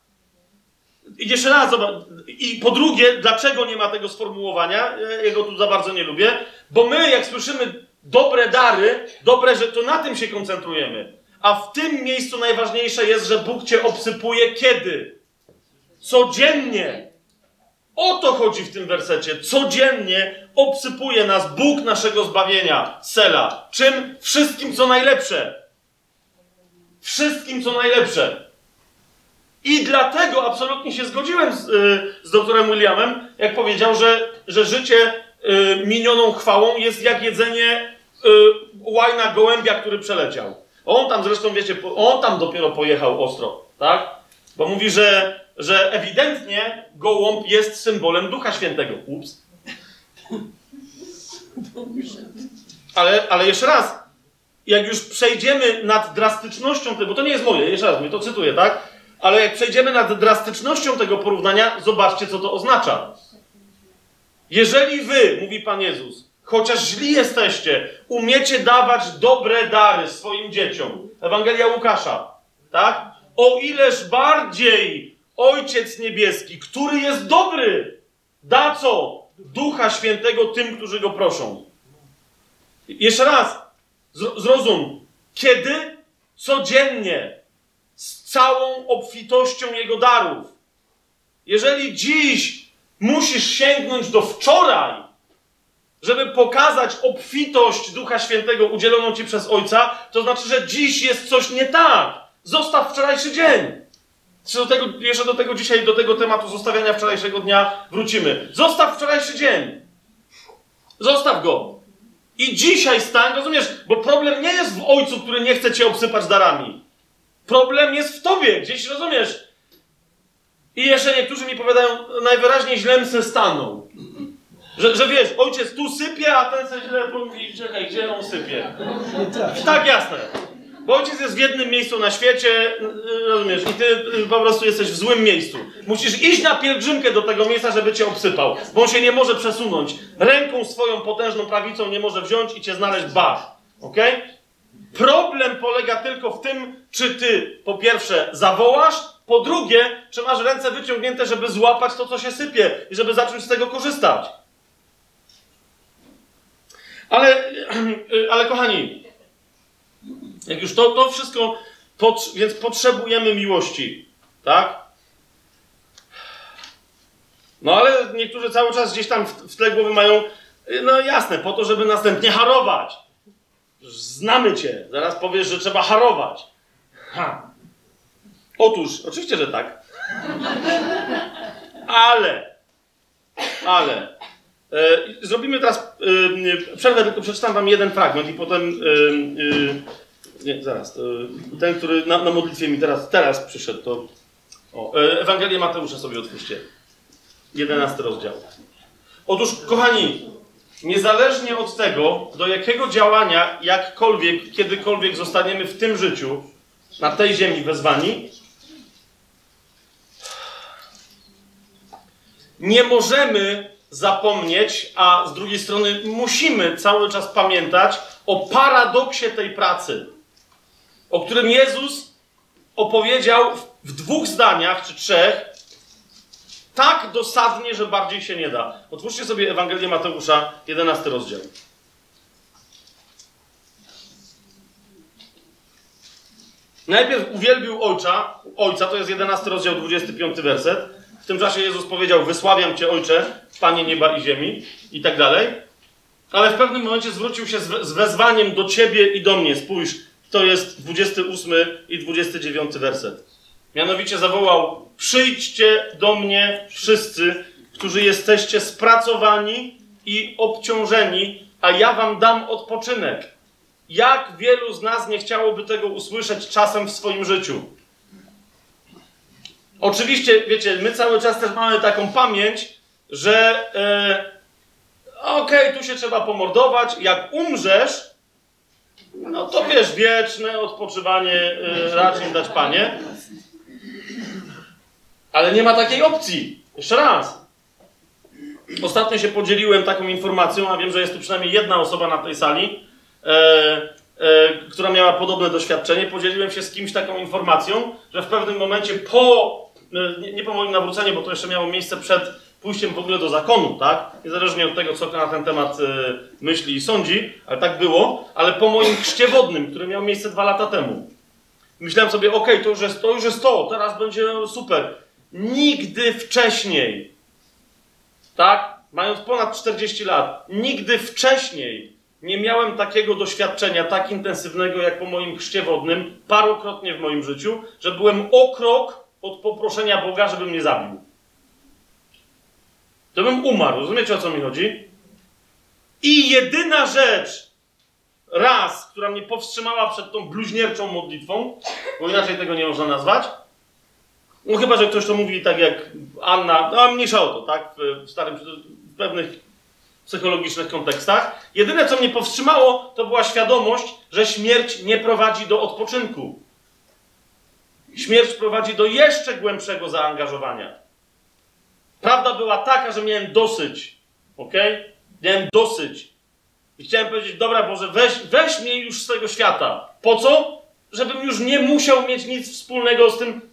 I jeszcze raz, zobacz. I po drugie, dlaczego nie ma tego sformułowania? Ja go tu za bardzo nie lubię. Bo my, jak słyszymy dobre dary, dobre, że to na tym się koncentrujemy. A w tym miejscu najważniejsze jest, że Bóg cię obsypuje kiedy? Codziennie. O to chodzi w tym wersecie. Codziennie obsypuje nas Bóg naszego zbawienia, Sela. Czym? Wszystkim, co najlepsze. Wszystkim, co najlepsze. I dlatego absolutnie się zgodziłem z, yy, z doktorem Williamem, jak powiedział, że, że życie yy, minioną chwałą jest jak jedzenie yy, łajna gołębia, który przeleciał. On tam zresztą, wiecie, on tam dopiero pojechał ostro, tak? Bo mówi, że, że ewidentnie gołąb jest symbolem Ducha Świętego. Ups. Ale, ale jeszcze raz, jak już przejdziemy nad drastycznością tego, bo to nie jest moje, jeszcze raz, mówię, to cytuję, tak? Ale jak przejdziemy nad drastycznością tego porównania, zobaczcie, co to oznacza. Jeżeli wy, mówi Pan Jezus, chociaż źli jesteście, umiecie dawać dobre dary swoim dzieciom. Ewangelia Łukasza, tak? O ileż bardziej Ojciec Niebieski, który jest dobry, da co? Ducha Świętego tym, którzy go proszą. Jeszcze raz, zrozum. Kiedy? Codziennie. Całą obfitością Jego darów. Jeżeli dziś musisz sięgnąć do wczoraj, żeby pokazać obfitość Ducha Świętego udzieloną ci przez Ojca, to znaczy, że dziś jest coś nie tak. Zostaw wczorajszy dzień. Do tego, jeszcze do tego dzisiaj, do tego tematu zostawiania wczorajszego dnia wrócimy. Zostaw wczorajszy dzień. Zostaw go. I dzisiaj stań, rozumiesz? Bo problem nie jest w ojcu, który nie chce cię obsypać darami. Problem jest w tobie, gdzieś rozumiesz. I jeszcze niektórzy mi powiadają, najwyraźniej źle se staną. Że, że wiesz, ojciec tu sypie, a ten se źle mówi, czekaj, gdzie on sypie? Tak, jasne. Bo ojciec jest w jednym miejscu na świecie, rozumiesz, i ty y, po prostu jesteś w złym miejscu. Musisz iść na pielgrzymkę do tego miejsca, żeby cię obsypał, bo on się nie może przesunąć. Ręką swoją potężną prawicą nie może wziąć i cię znaleźć bach. Ok? Problem polega tylko w tym, czy ty po pierwsze zawołasz, po drugie, czy masz ręce wyciągnięte, żeby złapać to, co się sypie i żeby zacząć z tego korzystać. Ale, ale kochani, jak już to, to wszystko, więc potrzebujemy miłości, tak? No ale niektórzy cały czas gdzieś tam w, w tle głowy mają, no jasne, po to, żeby następnie harować. Znamy cię, zaraz powiesz, że trzeba harować. Ha. Otóż, oczywiście, że tak. Ale, ale, e, zrobimy teraz e, przerwę, tylko przeczytam wam jeden fragment i potem, e, nie, zaraz, ten, który na, na modlitwie mi teraz, teraz przyszedł, to o, Ewangelię Mateusza sobie otwórzcie. 11 rozdział. Otóż, kochani, niezależnie od tego, do jakiego działania, jakkolwiek, kiedykolwiek zostaniemy w tym życiu, na tej ziemi wezwani, nie możemy zapomnieć, a z drugiej strony musimy cały czas pamiętać o paradoksie tej pracy, o którym Jezus opowiedział w dwóch zdaniach czy trzech, tak dosadnie, że bardziej się nie da. Otwórzcie sobie Ewangelię Mateusza, 11 rozdział. Najpierw uwielbił ojca, ojca, to jest 11 rozdział, 25 werset. W tym czasie Jezus powiedział: Wysławiam Cię, Ojcze, Panie nieba i ziemi, i tak dalej. Ale w pewnym momencie zwrócił się z, wezwaniem do Ciebie i do mnie. Spójrz, to jest 28 i 29 werset. Mianowicie zawołał: Przyjdźcie do mnie wszyscy, którzy jesteście spracowani i obciążeni, a ja wam dam odpoczynek. Jak wielu z nas nie chciałoby tego usłyszeć czasem w swoim życiu? Oczywiście, wiecie, my cały czas też mamy taką pamięć, że e, okej, okay, tu się trzeba pomordować, jak umrzesz, no to wiesz, wieczne odpoczywanie e, raczej dać Panie. Ale nie ma takiej opcji. Jeszcze raz. Ostatnio się podzieliłem taką informacją, a wiem, że jest tu przynajmniej jedna osoba na tej sali, e, e, która miała podobne doświadczenie. Podzieliłem się z kimś taką informacją, że w pewnym momencie po, e, nie, nie po moim nawróceniu, bo to jeszcze miało miejsce przed pójściem w ogóle do zakonu, tak? Niezależnie od tego, co na ten temat e, myśli i sądzi, ale tak było, ale po moim chrzcie wodnym, który miał miejsce dwa lata temu. Myślałem sobie, okej, okay, to, już jest, to już jest to, teraz będzie super. Nigdy wcześniej, tak? Mając ponad 40 lat, nigdy wcześniej nie miałem takiego doświadczenia, tak intensywnego jak po moim chrzcie wodnym, parokrotnie w moim życiu, że byłem o krok od poproszenia Boga, żeby mnie zabił. To bym umarł, rozumiecie o co mi chodzi? I jedyna rzecz, raz, która mnie powstrzymała przed tą bluźnierczą modlitwą, bo inaczej tego nie można nazwać, no chyba, że ktoś to mówi tak jak Anna, no mniejsza o to, tak, w, starym, w pewnych psychologicznych kontekstach. Jedyne, co mnie powstrzymało, to była świadomość, że śmierć nie prowadzi do odpoczynku. Śmierć prowadzi do jeszcze głębszego zaangażowania. Prawda była taka, że miałem dosyć. Ok? Miałem dosyć. I chciałem powiedzieć, dobra Boże, weź, weź mnie już z tego świata. Po co? Żebym już nie musiał mieć nic wspólnego z tym.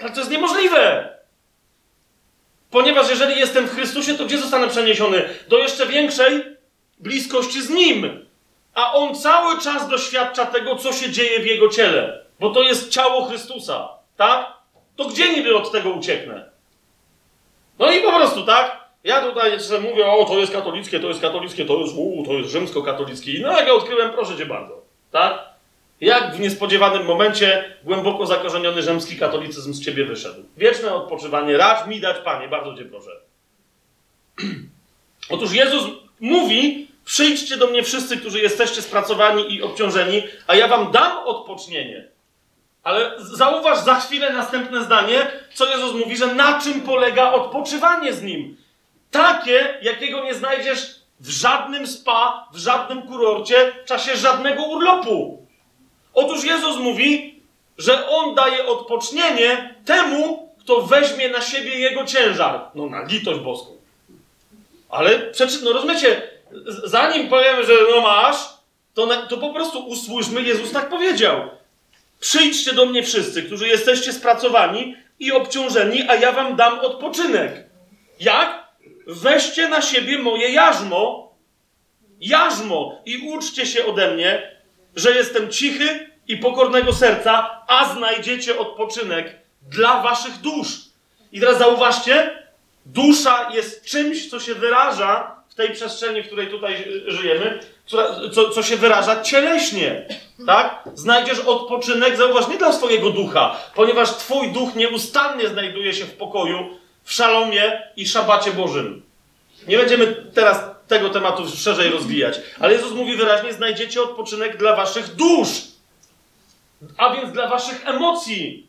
Ale to jest niemożliwe. Ponieważ jeżeli jestem w Chrystusie, to gdzie zostanę przeniesiony? Do jeszcze większej bliskości z Nim. A On cały czas doświadcza tego, co się dzieje w Jego ciele. Bo to jest ciało Chrystusa. Tak? To gdzie niby od tego ucieknę? No i po prostu, tak? Ja tutaj sobie mówię, o to jest katolickie, to jest katolickie, to jest uu, to jest rzymskokatolickie. No jak ja odkryłem, proszę cię bardzo. Tak? Jak w niespodziewanym momencie głęboko zakorzeniony rzymski katolicyzm z ciebie wyszedł. Wieczne odpoczywanie, racz mi dać, Panie, bardzo cię proszę. Otóż Jezus mówi, przyjdźcie do mnie wszyscy, którzy jesteście spracowani i obciążeni, a ja wam dam odpocznienie. Ale zauważ za chwilę następne zdanie, co Jezus mówi, że na czym polega odpoczywanie z Nim. Takie, jakiego nie znajdziesz w żadnym spa, w żadnym kurorcie, w czasie żadnego urlopu. Otóż Jezus mówi, że On daje odpocznienie temu, kto weźmie na siebie Jego ciężar. No na litość boską. Ale przeczy, no rozumiecie, zanim powiemy, że no masz, to, na, to po prostu usłyszmy, Jezus tak powiedział. Przyjdźcie do mnie wszyscy, którzy jesteście spracowani i obciążeni, a ja wam dam odpoczynek. Jak? Weźcie na siebie moje jarzmo, jarzmo i uczcie się ode mnie, że jestem cichy i pokornego serca, a znajdziecie odpoczynek dla waszych dusz. I teraz zauważcie, dusza jest czymś, co się wyraża w tej przestrzeni, w której tutaj ży- żyjemy, co, co się wyraża cieleśnie. Tak? Znajdziesz odpoczynek, zauważ, nie dla swojego ducha, ponieważ twój duch nieustannie znajduje się w pokoju, w szalomie i szabacie Bożym. Nie będziemy teraz tego tematu szerzej rozwijać, ale Jezus mówi wyraźnie: znajdziecie odpoczynek dla waszych dusz, a więc dla waszych emocji,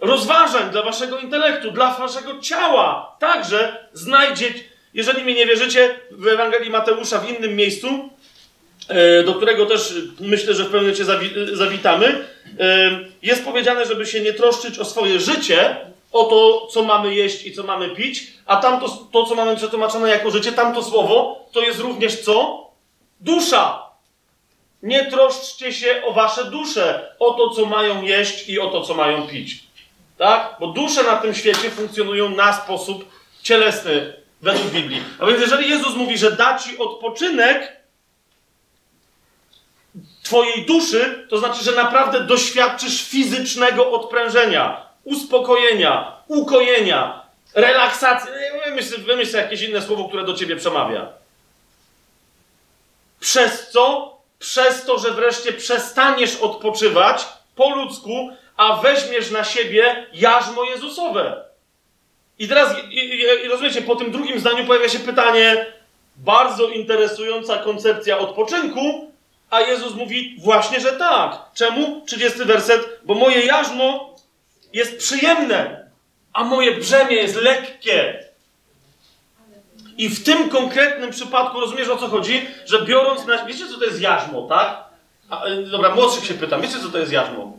rozważań, dla waszego intelektu, dla waszego ciała. Także znajdziecie, jeżeli mi nie wierzycie, w Ewangelii Mateusza w innym miejscu, e, do którego też myślę, że w pewnym momencie zawi- zawitamy, e, jest powiedziane, żeby się nie troszczyć o swoje życie, o to, co mamy jeść i co mamy pić, a tamto, to, co mamy przetłumaczone jako życie, tamto słowo, to jest również co? Dusza. Nie troszczcie się o wasze dusze, o to, co mają jeść i o to, co mają pić. Tak? Bo dusze na tym świecie funkcjonują na sposób cielesny według Biblii. A więc jeżeli Jezus mówi, że da ci odpoczynek twojej duszy, to znaczy, że naprawdę doświadczysz fizycznego odprężenia, uspokojenia, ukojenia, relaksacji. Wymyśl, wymyśl jakieś inne słowo, które do ciebie przemawia. Przez co? Przez to, że wreszcie przestaniesz odpoczywać po ludzku, a weźmiesz na siebie jarzmo Jezusowe. I teraz, i, i, rozumiecie, po tym drugim zdaniu pojawia się pytanie, bardzo interesująca koncepcja odpoczynku, a Jezus mówi właśnie, że tak. Czemu? 30 werset, bo moje jarzmo jest przyjemne, a moje brzemię jest lekkie. I w tym konkretnym przypadku rozumiesz o co chodzi, że biorąc na. Wiecie, co to jest jarzmo, tak? A, e, dobra, młodszych się pytam, wiecie, co to jest jarzmo?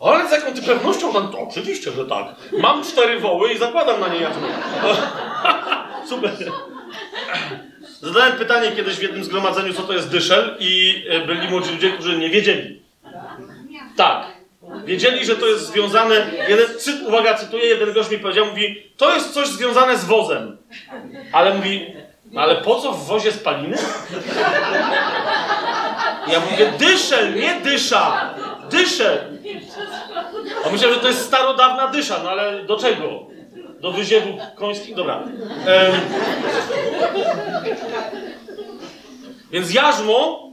Ale z jaką ty pewnością? No, to oczywiście, że tak. Mam cztery woły i zakładam na nie jarzmo. Super. Zadałem pytanie kiedyś w jednym zgromadzeniu, co to jest dyszel i e, byli młodzi ludzie, którzy nie wiedzieli. Tak. Wiedzieli, że to jest związane. Jeden, cy, uwaga, cytuję, jeden gość mi powiedział, mówi, to jest coś związane z wozem. Ale mówi, no ale po co w wozie spaliny? Ja mówię, dyszel, nie dysza. Dyszel. A myślę, że to jest starodawna dysza, no ale do czego? Do wyziewu końskich? Dobra. Em, więc jarzmo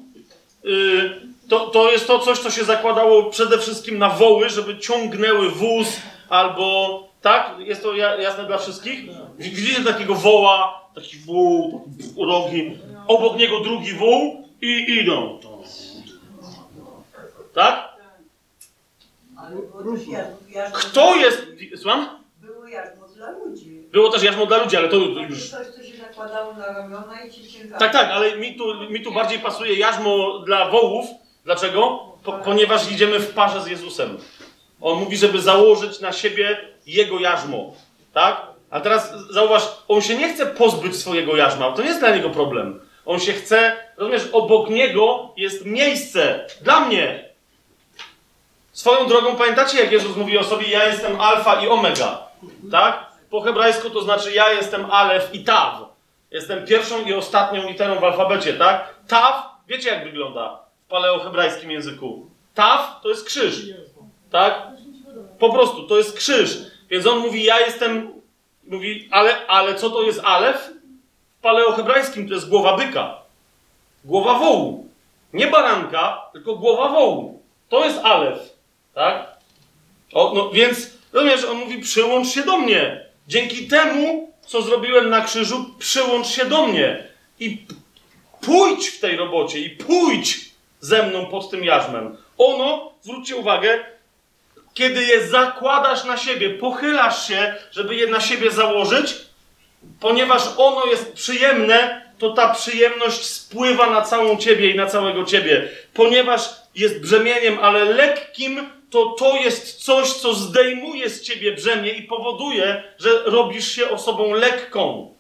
y, to, to jest to coś, co się zakładało przede wszystkim na woły, żeby ciągnęły wóz albo. Tak? Jest to ja- jasne dla wszystkich? Widzicie takiego woła, taki wół, rogi, obok niego drugi wół i idą. Tak? Kto jest. Słucham? Było jarzmo dla ludzi. Było też jarzmo dla ludzi, ale to już. Coś, co się nakładało na ramiona i ci. Tak, tak, ale mi tu, mi tu bardziej pasuje jarzmo dla wołów. Dlaczego? Po, ponieważ idziemy w parze z Jezusem. On mówi, żeby założyć na siebie jego jarzmo. Tak? A teraz zauważ, on się nie chce pozbyć swojego jarzma. To nie jest dla niego problem. On się chce, rozumiesz, obok niego jest miejsce dla mnie. Swoją drogą, pamiętacie, jak Jezus mówi o sobie, ja jestem alfa i omega. Tak? Po hebrajsku to znaczy ja jestem alef i taw. Jestem pierwszą i ostatnią literą w alfabecie, tak? Taw, wiecie jak wygląda paleohebrajskim języku? Taw to jest krzyż, tak? Po prostu, to jest krzyż. Więc on mówi, ja jestem, mówi, ale, ale co to jest alef? W paleohebrajskim to jest głowa byka. Głowa wołu. Nie baranka, tylko głowa wołu. To jest alef. Tak? O, no więc, rozumiesz, on mówi, przyłącz się do mnie. Dzięki temu, co zrobiłem na krzyżu, przyłącz się do mnie. I pójdź w tej robocie i pójdź ze mną pod tym jarzmem. Ono, zwróćcie uwagę, kiedy je zakładasz na siebie, pochylasz się, żeby je na siebie założyć, ponieważ ono jest przyjemne, to ta przyjemność spływa na całą ciebie i na całego ciebie. Ponieważ jest brzemieniem, ale lekkim, to to jest coś, co zdejmuje z ciebie brzemię i powoduje, że robisz się osobą lekką.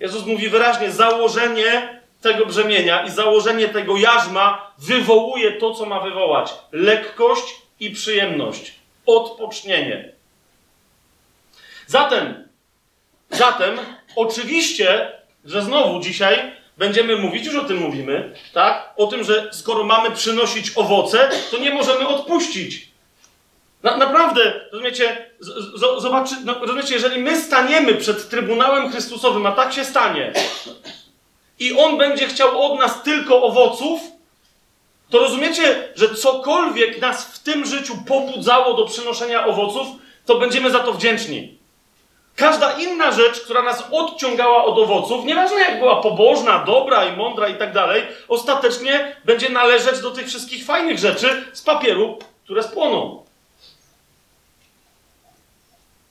Jezus mówi wyraźnie, założenie tego brzemienia i założenie tego jarzma wywołuje to, co ma wywołać. Lekkość i przyjemność. Odpocznienie. Zatem, zatem, oczywiście, że znowu dzisiaj będziemy mówić, już o tym mówimy, tak? O tym, że skoro mamy przynosić owoce, to nie możemy odpuścić. Na, naprawdę, rozumiecie, z, z, zobaczy, no, rozumiecie, jeżeli my staniemy przed Trybunałem Chrystusowym, a tak się stanie, i On będzie chciał od nas tylko owoców, to rozumiecie, że cokolwiek nas w tym życiu pobudzało do przynoszenia owoców, to będziemy za to wdzięczni. Każda inna rzecz, która nas odciągała od owoców, nieważne jak była pobożna, dobra i mądra i tak dalej, ostatecznie będzie należeć do tych wszystkich fajnych rzeczy z papieru, które spłoną.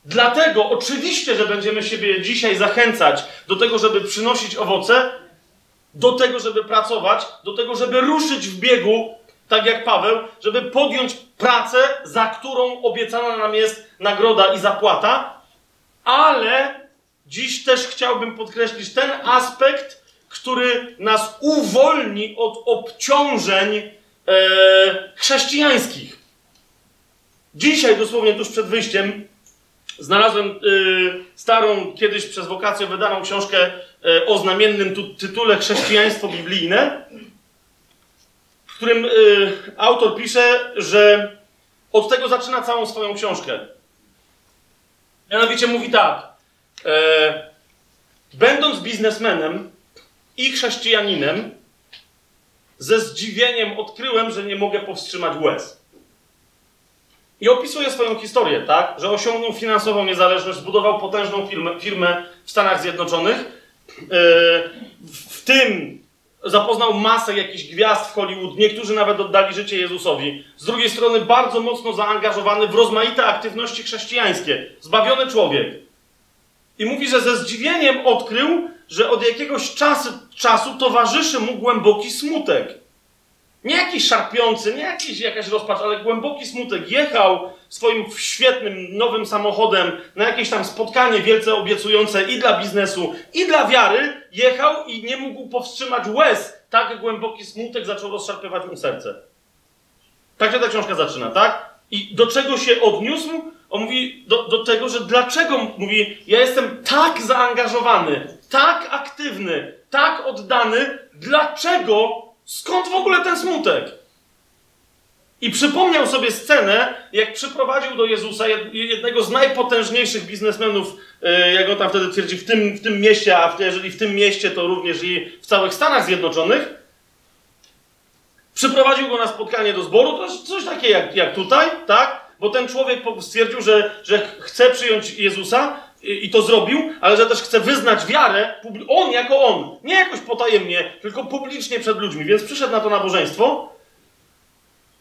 Dlatego oczywiście, że będziemy siebie dzisiaj zachęcać do tego, żeby przynosić owoce, do tego, żeby pracować, do tego, żeby ruszyć w biegu, tak jak Paweł, żeby podjąć pracę, za którą obiecana nam jest nagroda i zapłata, ale dziś też chciałbym podkreślić ten aspekt, który nas uwolni od obciążeń e, chrześcijańskich. Dzisiaj, dosłownie tuż przed wyjściem, znalazłem y, starą, kiedyś przez wakacje wydaną książkę o znamiennym tu, tytule Chrześcijaństwo biblijne, w którym y, autor pisze, że od tego zaczyna całą swoją książkę. Mianowicie mówi tak. E, będąc biznesmenem i chrześcijaninem, ze zdziwieniem odkryłem, że nie mogę powstrzymać łez. I opisuje swoją historię, tak? Że osiągnął finansową niezależność, zbudował potężną firmę, firmę w Stanach Zjednoczonych. Yy, w tym zapoznał masę jakichś gwiazd w Hollywood. Niektórzy nawet oddali życie Jezusowi. Z drugiej strony bardzo mocno zaangażowany w rozmaite aktywności chrześcijańskie. Zbawiony człowiek. I mówi, że ze zdziwieniem odkrył, że od jakiegoś czasu, czasu towarzyszy mu głęboki smutek. Nie jakiś szarpiący, nie jakiś, jakaś rozpacz, ale głęboki smutek. Jechał swoim świetnym, nowym samochodem na jakieś tam spotkanie wielce obiecujące i dla biznesu, i dla wiary. Jechał i nie mógł powstrzymać łez. Tak głęboki smutek zaczął rozszarpywać mu serce. Tak się ta książka zaczyna, tak? I do czego się odniósł? On mówi do, do tego, że dlaczego, mówi, ja jestem tak zaangażowany, tak aktywny, tak oddany, dlaczego Skąd w ogóle ten smutek? I przypomniał sobie scenę, jak przyprowadził do Jezusa jednego z najpotężniejszych biznesmenów, e, jak on tam wtedy twierdzi, w tym, w tym mieście, a jeżeli w tym mieście, to również i w całych Stanach Zjednoczonych. Przyprowadził go na spotkanie do zboru, to jest coś takiego jak, jak tutaj, tak? Bo ten człowiek stwierdził, że, że chce przyjąć Jezusa, i to zrobił, ale że też chce wyznać wiarę, on jako on, nie jakoś potajemnie, tylko publicznie przed ludźmi, więc przyszedł na to nabożeństwo.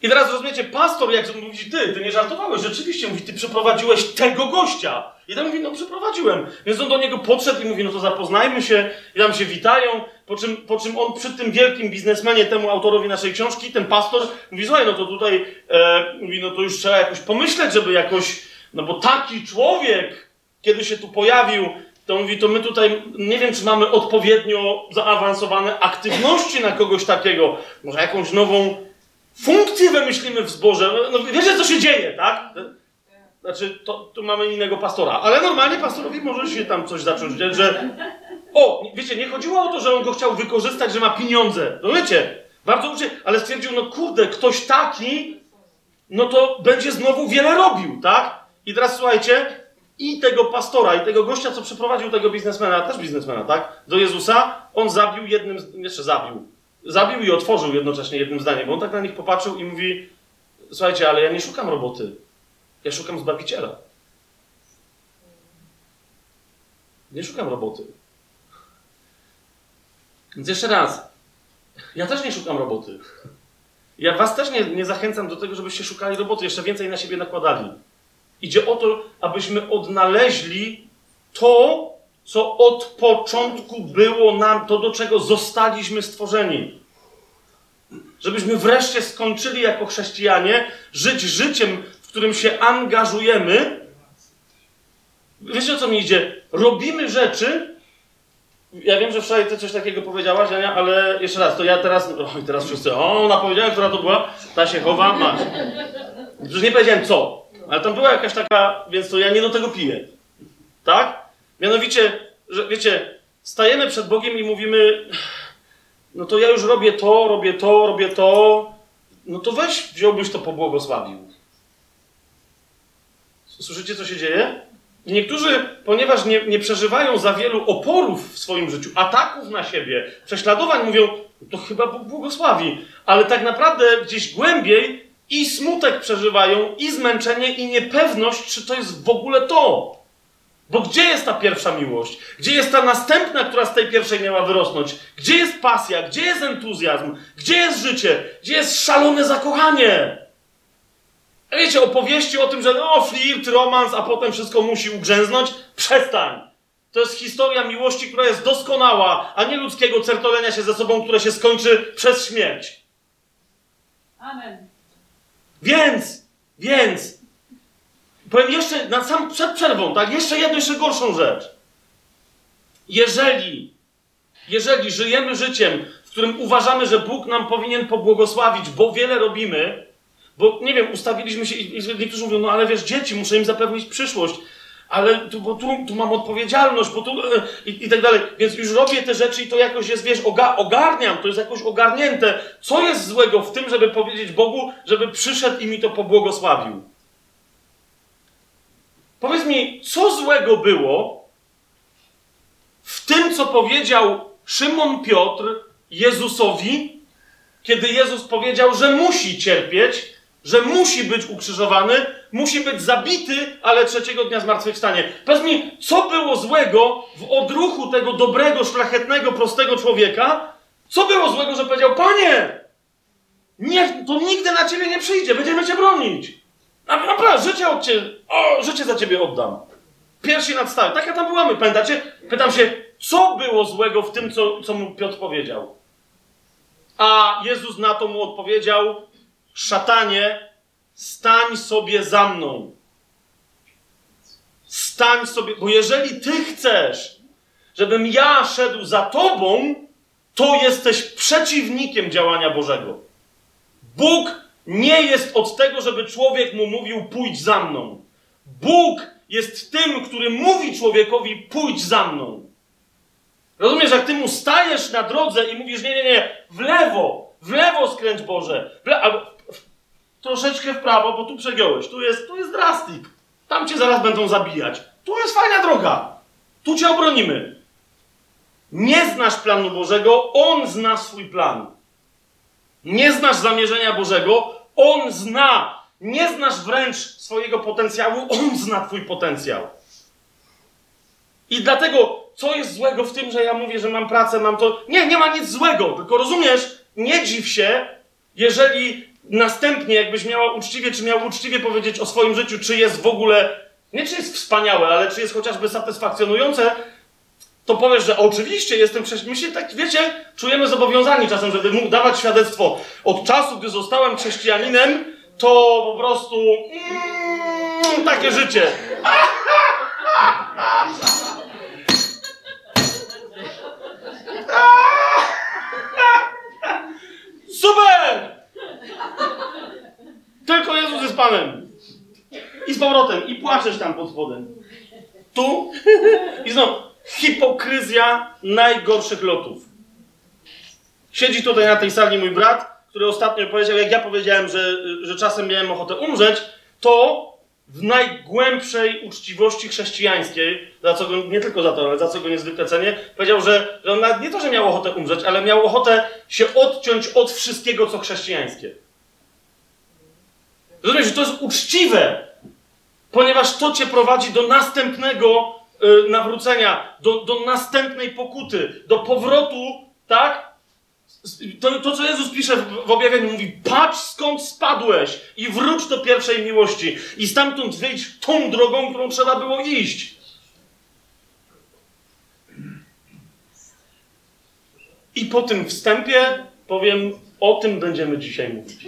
I teraz rozumiecie, pastor, jak mówi, ty, ty nie żartowałeś, rzeczywiście, mówi, ty przeprowadziłeś tego gościa. I tam mówi, no przeprowadziłem. Więc on do niego podszedł i mówi, no to zapoznajmy się, i tam się witają, po czym, po czym on przy tym wielkim biznesmenie, temu autorowi naszej książki, ten pastor, mówi, słuchaj, no to tutaj, e, mówi, no to już trzeba jakoś pomyśleć, żeby jakoś, no bo taki człowiek, kiedy się tu pojawił, to mówi, to my tutaj nie wiem, czy mamy odpowiednio zaawansowane aktywności na kogoś takiego. Może jakąś nową funkcję wymyślimy w zborze. No, wiecie, co się dzieje, tak? Znaczy, to, tu mamy innego pastora, ale normalnie pastorowi może się tam coś zacząć dziać, że o, wiecie, nie chodziło o to, że on go chciał wykorzystać, że ma pieniądze. No wiecie, bardzo uczy, ale stwierdził, no kurde, ktoś taki, no to będzie znowu wiele robił, tak? I teraz słuchajcie, i tego pastora, i tego gościa, co przyprowadził tego biznesmena, też biznesmena, tak? Do Jezusa, on zabił jednym, jeszcze zabił. Zabił i otworzył jednocześnie jednym zdaniem, bo on tak na nich popatrzył i mówi: Słuchajcie, ale ja nie szukam roboty. Ja szukam zbawiciela. Nie szukam roboty. Więc jeszcze raz. Ja też nie szukam roboty. Ja was też nie, nie zachęcam do tego, żebyście szukali roboty, jeszcze więcej na siebie nakładali. Idzie o to, abyśmy odnaleźli to, co od początku było nam, to do czego zostaliśmy stworzeni. Żebyśmy wreszcie skończyli jako chrześcijanie żyć życiem, w którym się angażujemy. Wiecie o co mi idzie? Robimy rzeczy. Ja wiem, że wczoraj ty coś takiego powiedziałaś, Ania, ale jeszcze raz, to ja teraz. Oj, teraz wszyscy. O, ona powiedziała, która to była. Ta się chowa, masz. Nie powiedziałem co, ale tam była jakaś taka, więc to ja nie do tego piję. Tak? Mianowicie, że wiecie, stajemy przed Bogiem i mówimy, no to ja już robię to, robię to, robię to, no to weź, wziąłbyś to pobłogosławił. Słyszycie, co się dzieje? Niektórzy, ponieważ nie, nie przeżywają za wielu oporów w swoim życiu, ataków na siebie, prześladowań, mówią, to chyba Bóg błogosławi. Ale tak naprawdę gdzieś głębiej i smutek przeżywają, i zmęczenie, i niepewność, czy to jest w ogóle to. Bo gdzie jest ta pierwsza miłość? Gdzie jest ta następna, która z tej pierwszej miała wyrosnąć? Gdzie jest pasja? Gdzie jest entuzjazm? Gdzie jest życie? Gdzie jest szalone zakochanie? A Wiecie, opowieści o tym, że no, flirt, romans, a potem wszystko musi ugrzęznąć? Przestań! To jest historia miłości, która jest doskonała, a nie ludzkiego certolenia się ze sobą, które się skończy przez śmierć. Amen. Więc, więc, powiem jeszcze na sam przed przerwą, tak? Jeszcze jedną, jeszcze gorszą rzecz. Jeżeli, jeżeli żyjemy życiem, w którym uważamy, że Bóg nam powinien pobłogosławić, bo wiele robimy, bo nie wiem, ustawiliśmy się i, niektórzy mówią, no ale wiesz, dzieci, muszę im zapewnić przyszłość, ale tu, bo tu, tu mam odpowiedzialność, bo tu e, i, i tak dalej. Więc już robię te rzeczy i to jakoś jest, wiesz, oga, ogarniam, to jest jakoś ogarnięte. Co jest złego w tym, żeby powiedzieć Bogu, żeby przyszedł i mi to pobłogosławił? Powiedz mi, co złego było w tym, co powiedział Szymon Piotr Jezusowi, kiedy Jezus powiedział, że musi cierpieć, że musi być ukrzyżowany, musi być zabity, ale trzeciego dnia zmartwychwstanie. Powiedz mi, co było złego w odruchu tego dobrego, szlachetnego, prostego człowieka? Co było złego, że powiedział, panie, nie, to nigdy na ciebie nie przyjdzie, będziemy cię bronić. Na- Naprawdę, życie, od ciebie, o, życie za ciebie oddam. Piersi nadstawię. Tak ja tam byłamy, pamiętacie? Pytam się, co było złego w tym, co, co mu Piotr powiedział? A Jezus na to mu odpowiedział: Szatanie, stań sobie za mną. Stań sobie, bo jeżeli ty chcesz, żebym ja szedł za tobą, to jesteś przeciwnikiem działania Bożego. Bóg nie jest od tego, żeby człowiek mu mówił: pójdź za mną. Bóg jest tym, który mówi człowiekowi: pójdź za mną. Rozumiesz, jak ty mu stajesz na drodze i mówisz, nie, nie, nie, w lewo, w lewo skręć Boże, albo troszeczkę w prawo, bo tu przegiąłeś, tu jest, tu jest drastik, tam cię zaraz będą zabijać, tu jest fajna droga, tu cię obronimy. Nie znasz planu Bożego, On zna swój plan. Nie znasz zamierzenia Bożego, On zna. Nie znasz wręcz swojego potencjału, On zna twój potencjał. I dlatego, co jest złego w tym, że ja mówię, że mam pracę, mam to. Nie, nie ma nic złego, tylko rozumiesz, nie dziw się, jeżeli następnie, jakbyś miała uczciwie, czy miał uczciwie powiedzieć o swoim życiu, czy jest w ogóle, nie czy jest wspaniałe, ale czy jest chociażby satysfakcjonujące, to powiesz, że oczywiście jestem chrześcijaninem. My się tak, wiecie, czujemy zobowiązani czasem, żeby mógł dawać świadectwo. Od czasu, gdy zostałem chrześcijaninem, to po prostu mm, takie życie. Super! Tylko Jezus jest Panem. I z powrotem. I płaczesz tam pod spodem. Tu. I znowu. Hipokryzja najgorszych lotów. Siedzi tutaj na tej sali mój brat, który ostatnio powiedział, jak ja powiedziałem, że, że czasem miałem ochotę umrzeć, to w najgłębszej uczciwości chrześcijańskiej, za co go, nie tylko za to, ale za co go niezwykle cenię, powiedział, że, że on nawet nie to, że miał ochotę umrzeć, ale miał ochotę się odciąć od wszystkiego, co chrześcijańskie. Rozumiesz, że to jest uczciwe, ponieważ to cię prowadzi do następnego y, nawrócenia, do, do następnej pokuty, do powrotu, tak? To, to, co Jezus pisze w, w objawieniu, mówi: Patrz skąd spadłeś i wróć do pierwszej miłości, i stamtąd wyjdź tą drogą, którą trzeba było iść. I po tym wstępie powiem: O tym będziemy dzisiaj mówić.